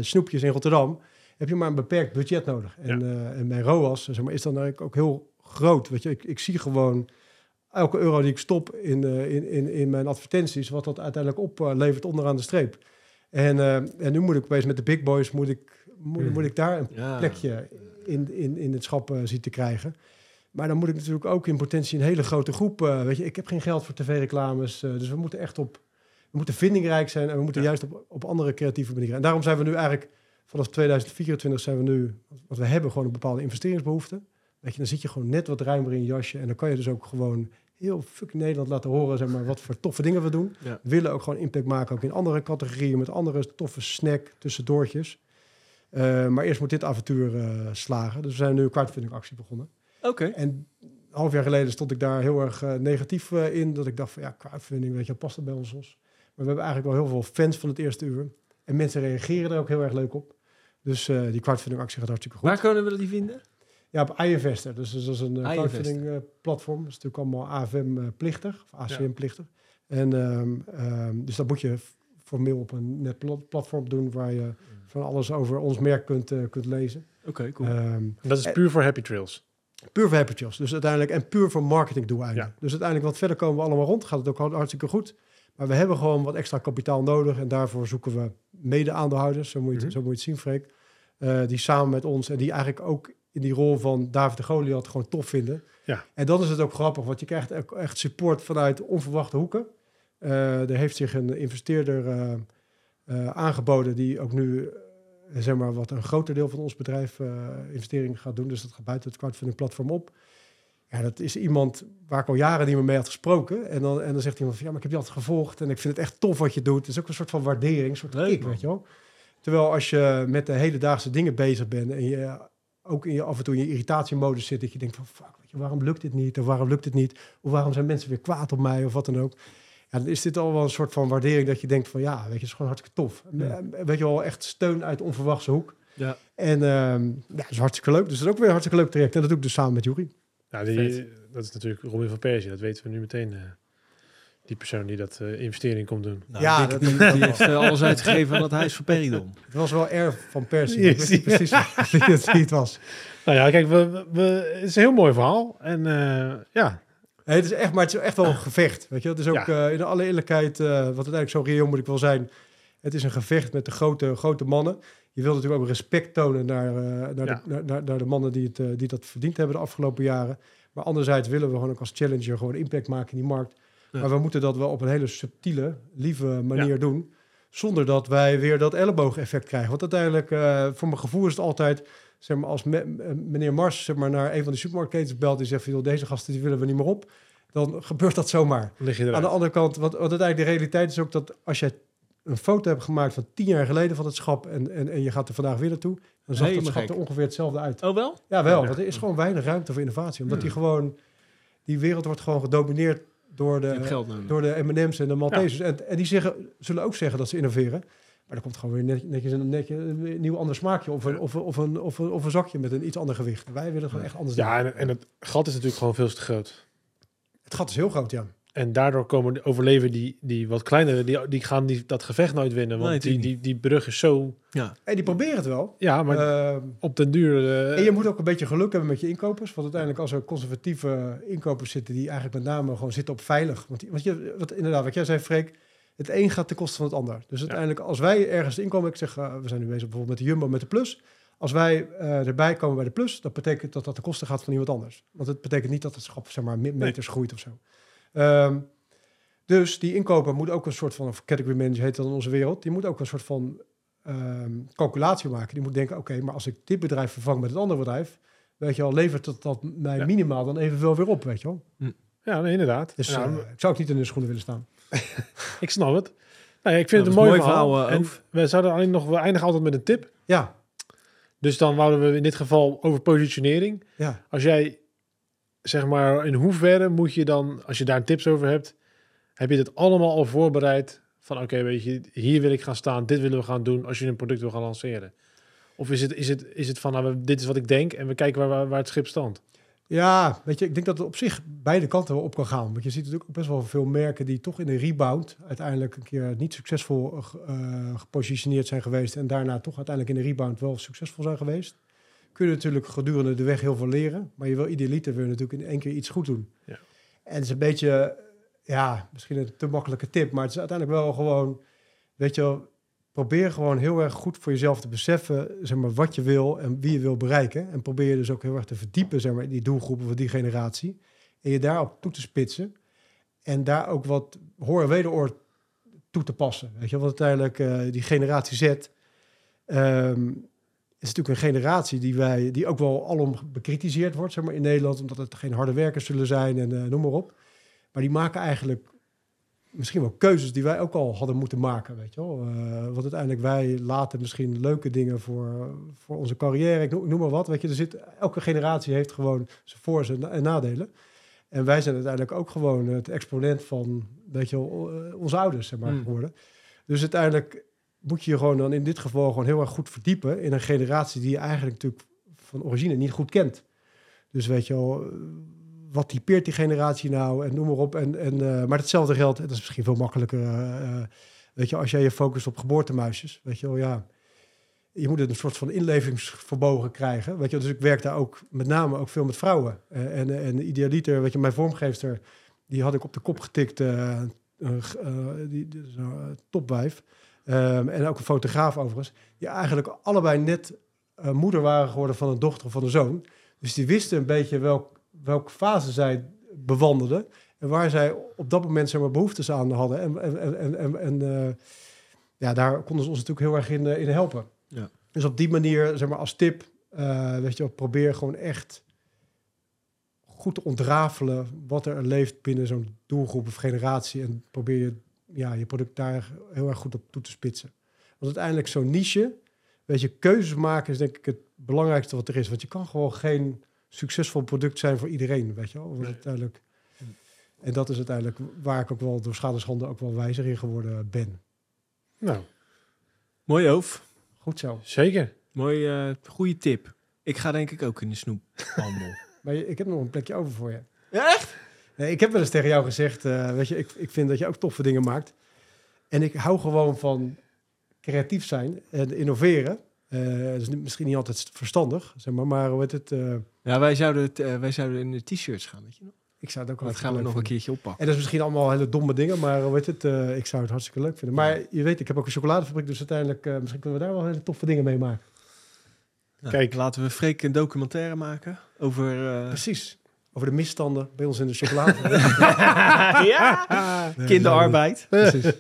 snoepjes in Rotterdam, heb je maar een beperkt budget nodig. En,
Ja.
eh, en mijn ROAS, zeg maar, is dan eigenlijk ook heel groot. Weet je, ik, ik zie gewoon elke euro die ik stop in, eh, in, in, in mijn advertenties, wat dat uiteindelijk oplevert onderaan de streep. En, eh, en nu moet ik opeens met de big boys, moet ik, moet,
Hmm.
moet ik daar een
Ja.
plekje in, in, in het schap zien te krijgen. Maar dan moet ik natuurlijk ook in potentie een hele grote groep. eh, weet je, ik heb geen geld voor tv-reclames. eh, dus we moeten echt op. We moeten vindingrijk zijn en we moeten
Ja.
juist op, op andere creatieve manieren. En daarom zijn we nu eigenlijk vanaf 2024 zijn we nu. Want we hebben gewoon een bepaalde investeringsbehoefte. Weet je, dan zit je gewoon net wat ruimer in je jasje. En dan kan je dus ook gewoon heel fucking Nederland laten horen zeg maar, wat voor toffe dingen we doen.
Ja.
We willen ook gewoon impact maken, ook in andere categorieën, met andere toffe snack tussendoortjes. Eh, maar eerst moet dit avontuur eh, slagen. Dus we zijn nu een actie begonnen.
Oké.
En een half jaar geleden stond ik daar heel erg eh, negatief in. Dat ik dacht van ja, crowdfunding, weet je, past dat bij ons? ons? Maar we hebben eigenlijk wel heel veel fans van het eerste uur. En mensen reageren er ook heel erg leuk op. Dus eh, die crowdfunding actie gaat hartstikke goed.
Waar kunnen we die vinden?
Ja, op iInvestor. Dus dat is een uh,
iInvestor.
crowdfunding eh, platform. Dat is natuurlijk allemaal AFM-plichtig, of ACM-plichtig. En ehm, ehm, dus dat moet je formeel op een net pla- platform doen waar je van alles over ons merk kunt, eh, kunt lezen.
Oké, cool.
Ehm,
En dat is puur voor Happy Trails.
puur voor happy trails. Dus uiteindelijk en puur voor marketingdoeleinden.
Ja.
Dus uiteindelijk wat verder komen we allemaal rond. Gaat het ook hartstikke goed. Maar we hebben gewoon wat extra kapitaal nodig. En daarvoor zoeken we mede-aandeelhouders. Zo moet je, het-
Mhm.
zo moet je het zien, Freek. Eh, die samen met ons en die eigenlijk ook in die rol van David de Goliath gewoon tof vinden.
Ja.
En dan is het ook grappig, want je krijgt echt support vanuit onverwachte hoeken. Eh, er heeft zich een investeerder eh, aangeboden die ook nu zeg maar wat een groter deel van ons bedrijf investeringen gaat doen. Dus dat gaat buiten het crowdfunding platform op. Ja, dat is iemand waar ik al jaren niet meer mee had gesproken. En dan, en dan zegt iemand van, ja, maar ik heb je altijd gevolgd en ik vind het echt tof wat je doet. Het is ook een soort van waardering, een soort
Leuk,
kick,
man.
weet je wel. Terwijl als je met de hedendaagse dingen bezig bent en je ook in je, af en toe in je irritatiemodus zit, dat je denkt van, fuck, weet je, waarom lukt dit niet? Of waarom lukt dit niet? Of waarom zijn mensen weer kwaad op mij? Of wat dan ook. Ja, dan is dit al wel een soort van waardering dat je denkt van, ja, weet je, het is gewoon hartstikke tof.
Ja.
Weet je wel, echt steun uit onverwachte hoek.
Ja.
En ehm, ja, dat is hartstikke leuk. Dus dat is ook weer een hartstikke leuk traject. En dat doe ik dus samen met Jury.
Nou, die, dat is natuurlijk Robin van Persie. Dat weten we nu meteen. eh, die persoon die dat eh, investering komt doen.
Nou,
Ja, dat-
die, die heeft eh, alles [LAUGHS] uitgegeven aan het huis van Peridon.
Het was wel erg van Persie.
Ja,
Ik wist [LAUGHS] niet precies wie het, het was.
Nou ja, kijk, we, we, het is een heel mooi verhaal. En eh, ja,
Nee, het is echt, maar het is echt wel een gevecht. Weet je, het is ook
Ja.
eh, in alle eerlijkheid, eh, wat uiteindelijk zo reëel moet ik wel zijn. Het is een gevecht met de grote, grote mannen. Je wil natuurlijk ook respect tonen naar, eh, naar,
Ja.
de, naar, naar, naar de mannen die, het, eh, die dat verdiend hebben de afgelopen jaren. Maar anderzijds willen we gewoon ook als challenger gewoon impact maken in die markt.
Ja.
Maar we moeten dat wel op een hele subtiele, lieve manier doen. Zonder dat wij weer dat elleboog-effect krijgen. Want uiteindelijk, eh, voor mijn gevoel is het altijd... Zeg maar, als me- meneer Mars zeg maar, naar een van die supermarktketens belt... en zegt joh, deze gasten die willen we niet meer op... dan [LAUGHS] gebeurt dat zomaar.
dan lig je
Aan de andere kant, wat, wat uiteindelijk de realiteit is ook... dat als je een foto hebt gemaakt van tien jaar geleden van het schap... en, en, en je gaat er vandaag weer naartoe... dan zag het schap er ongeveer hetzelfde uit.
Oh wel?
Ja, wel.
Ja.
Want er is gewoon weinig ruimte voor innovatie. Omdat
Ja.
die gewoon... Die wereld wordt gewoon gedomineerd door de, door de M&M's en de Maltesers. En, en die zeggen, zullen ook zeggen dat ze innoveren. Maar er komt gewoon weer net- netjes een, netje, een nieuw ander smaakje... Of een, of, een, of, een, of, een, of een zakje met een iets ander gewicht. Wij willen gewoon echt anders doen.
Ja, en, en het gat is natuurlijk gewoon veel te groot.
Het gat is heel groot, ja.
En daardoor komen de overleven die, die wat kleinere, die, die gaan die, dat gevecht nooit winnen. Want
Nee,
die, die, die brug is zo...
Ja.
En die proberen het wel.
Ja, maar
Ehm,
op den duur... eh,
En je moet ook een beetje geluk hebben met je inkopers. Want uiteindelijk als er conservatieve inkopers zitten... die eigenlijk met name gewoon zitten op veilig. Want, die- want je, wat, inderdaad, wat jij zei, Freek... het een gaat ten koste van het ander. Dus uiteindelijk als wij ergens inkomen... ik zeg, eh, we zijn nu bezig bijvoorbeeld met de Jumbo met de Plus... Als wij eh, erbij komen bij de plus, dat betekent dat dat de kosten gaat van iemand anders. Want het betekent niet dat het schap zeg maar me- meters groeit of zo. Ehm, dus die inkoper moet ook een soort van, of category manager heet dat in onze wereld, die moet ook een soort van ehm, calculatie maken. Die moet denken, oké, maar als ik dit bedrijf vervang met het andere bedrijf, weet je wel, levert dat, dat mij
Ja.
minimaal dan evenveel weer op, weet je wel.
ja, nee, inderdaad.
Dus
Nou,
eh, ik zou ook niet in de schoenen willen staan. [LAUGHS]
ik snap het. Nou, ja, ik vind
Nou,
het een mooi verhaal.
verhaal, eh,
en we zouden alleen nog... We eindigen altijd met een tip.
Ja,
Dus dan wouden we in dit geval over positionering.
ja.
Als jij, zeg maar, in hoeverre moet je dan, als je daar tips over hebt, heb je dit allemaal al voorbereid? Van oké, weet je, hier wil ik gaan staan, dit willen we gaan doen als je een product wil gaan lanceren. Of is het, is het, is het van, nou, dit is wat ik denk en we kijken waar, waar, het schip standt?
Ja, weet je, ik denk dat het op zich beide kanten wel op kan gaan. Want je ziet natuurlijk ook best wel veel merken die toch in de rebound uiteindelijk een keer niet succesvol eh, gepositioneerd zijn geweest. En daarna toch uiteindelijk in de rebound wel succesvol zijn geweest. Kun je natuurlijk gedurende de weg heel veel leren. Maar je wil idealiter weer natuurlijk in één keer iets goed doen.
Ja.
En het is een beetje, ja, misschien een te makkelijke tip. Maar het is uiteindelijk wel gewoon, weet je wel, probeer gewoon heel erg goed voor jezelf te beseffen, zeg maar, wat je wil en wie je wil bereiken. En probeer je dus ook heel erg te verdiepen, zeg maar, in die doelgroepen van die generatie. En je daarop toe te spitsen. En daar ook wat hoor en wederoor toe te passen. Weet je, want uiteindelijk eh, die generatie Z ehm, is natuurlijk een generatie die wij, die ook wel alom bekritiseerd wordt, zeg maar, in Nederland, omdat het geen harde werkers zullen zijn en eh, noem maar op. Maar die maken eigenlijk misschien wel keuzes die wij ook al hadden moeten maken, weet je wel. Eh, want uiteindelijk wij laten misschien leuke dingen voor, voor onze carrière, ik noem, maar wat. Weet je, er zit, elke generatie heeft gewoon zijn voor- en na- en nadelen. En wij zijn uiteindelijk ook gewoon het exponent van, weet je wel, eh, onze ouders, zeg maar,
Mm.
geworden. Dus uiteindelijk moet je je gewoon dan in dit geval gewoon heel erg goed verdiepen in een generatie die je eigenlijk natuurlijk van origine niet goed kent. Dus weet je wel, eh, wat typeert die generatie nou en noem maar op. En, en, eh, maar hetzelfde geldt, dat is misschien veel makkelijker, eh, weet je, als jij je focust op geboortemuisjes, weet je wel, ja, je moet een soort van inlevingsvermogen krijgen. Weet je, dus ik werk daar ook met name ook veel met vrouwen. En, en idealiter, weet je, mijn vormgeefster, die had ik op de kop getikt, die, topwijf. Ehm, en ook een fotograaf overigens, die eigenlijk allebei net eh, moeder waren geworden van een dochter of van een zoon. Dus die wisten een beetje welk, welke fase zij bewandelden. En waar zij op dat moment zeg maar, behoeftes aan hadden. En, en, en, en, eh, ja, daar konden ze ons natuurlijk heel erg in, eh, in helpen.
Ja.
Dus op die manier, zeg maar, als tip, weet je probeer gewoon echt goed te ontrafelen wat er leeft binnen zo'n doelgroep of generatie. En probeer je, ja, je product daar heel erg goed op toe te spitsen. Want uiteindelijk zo'n niche, weet je, keuzes maken is denk ik het belangrijkste wat er is. Want je kan gewoon geen succesvol product zijn voor iedereen, weet je wel. Want uiteindelijk, en dat is uiteindelijk waar ik ook wel door schadershanden ook wel wijzer in geworden ben.
Nou,
Mooi Oof.
Goed zo.
zeker.
Mooi, eh goede tip. Ik ga denk ik ook in de snoephandel. [LAUGHS]
Maar je- ik heb nog een plekje over voor je.
ja, echt?
Nee, ik heb wel eens tegen jou gezegd, eh, weet je, ik, ik vind dat je ook toffe dingen maakt. En ik hou gewoon van creatief zijn en innoveren. Eh dat is niet- misschien niet altijd verstandig, zeg maar, maar hoe heet het? eh,
Ja, wij zouden, het, wij zouden in de t-shirts gaan, weet je nog?
ik zou het ook wel
Dat gaan we nog een keertje oppakken.
En dat is misschien allemaal hele domme dingen, maar hoe heet het? eh, ik zou het hartstikke leuk vinden. Maar je weet, ik heb ook een chocoladefabriek, dus uiteindelijk eh, misschien kunnen we daar wel hele toffe dingen mee maken.
Nou,
Kijk.
Laten we Freek een documentaire maken over... eh,
Precies. Over de misstanden bij ons in de chocolade. [LAUGHS]
ja? Kinderarbeid.
Precies.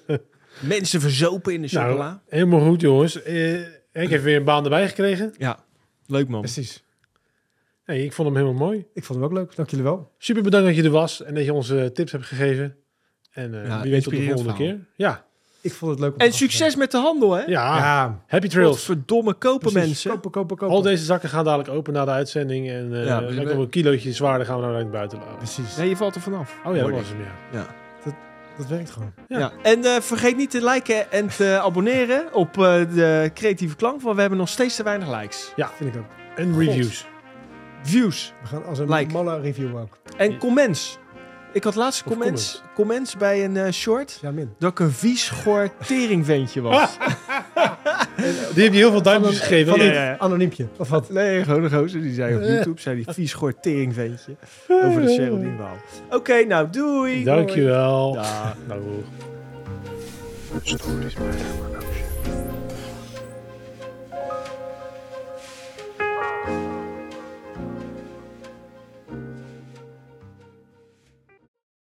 Mensen verzopen in de
Nou,
chocola.
Helemaal goed, jongens. Eh, ik heb weer een baan erbij gekregen.
Ja, leuk man.
Precies.
Hey, ik vond hem helemaal mooi.
Ik vond hem ook leuk. Dank jullie wel.
Super bedankt dat je er was en dat je ons eh, tips hebt gegeven. En eh,
Ja,
wie weet tot de volgende
verhaal.
keer. Ja,
Ik vond het leuk om
En succes met de handel, hè?
ja.
Ja,
happy trails.
Verdomme kopen
precies.
mensen.
Kopen, kopen, kopen.
Al deze zakken gaan dadelijk open na de uitzending. En eh
Ja,
ja,
we-
komen een kilootje zwaarder gaan we naar het buiten laten.
Precies.
Nee, je valt er vanaf.
Oh ja, dat was hem, ja.
Dat werkt gewoon.
Ja.
Ja. En eh, vergeet niet te liken en te [LAUGHS] abonneren op eh, de creatieve klank, want we hebben nog steeds te weinig likes.
Vind ik ook.
En reviews.
Views
We gaan als een
Like.
malle review ook.
en comments. Ik had laatst comments, comments bij een eh, short
Ja, min.
dat ik een vies goor teringventje was.
Die heb je heel veel duimpjes gegeven.
Van
Ja, ja, ja.
Anoniempje. Of wat?
Nee, gewoon een gozer die zei op YouTube, zei die vies goor teringventje over de Geraldine Waal. Oké, nou doei.
Dankjewel.
Dag.
Nou.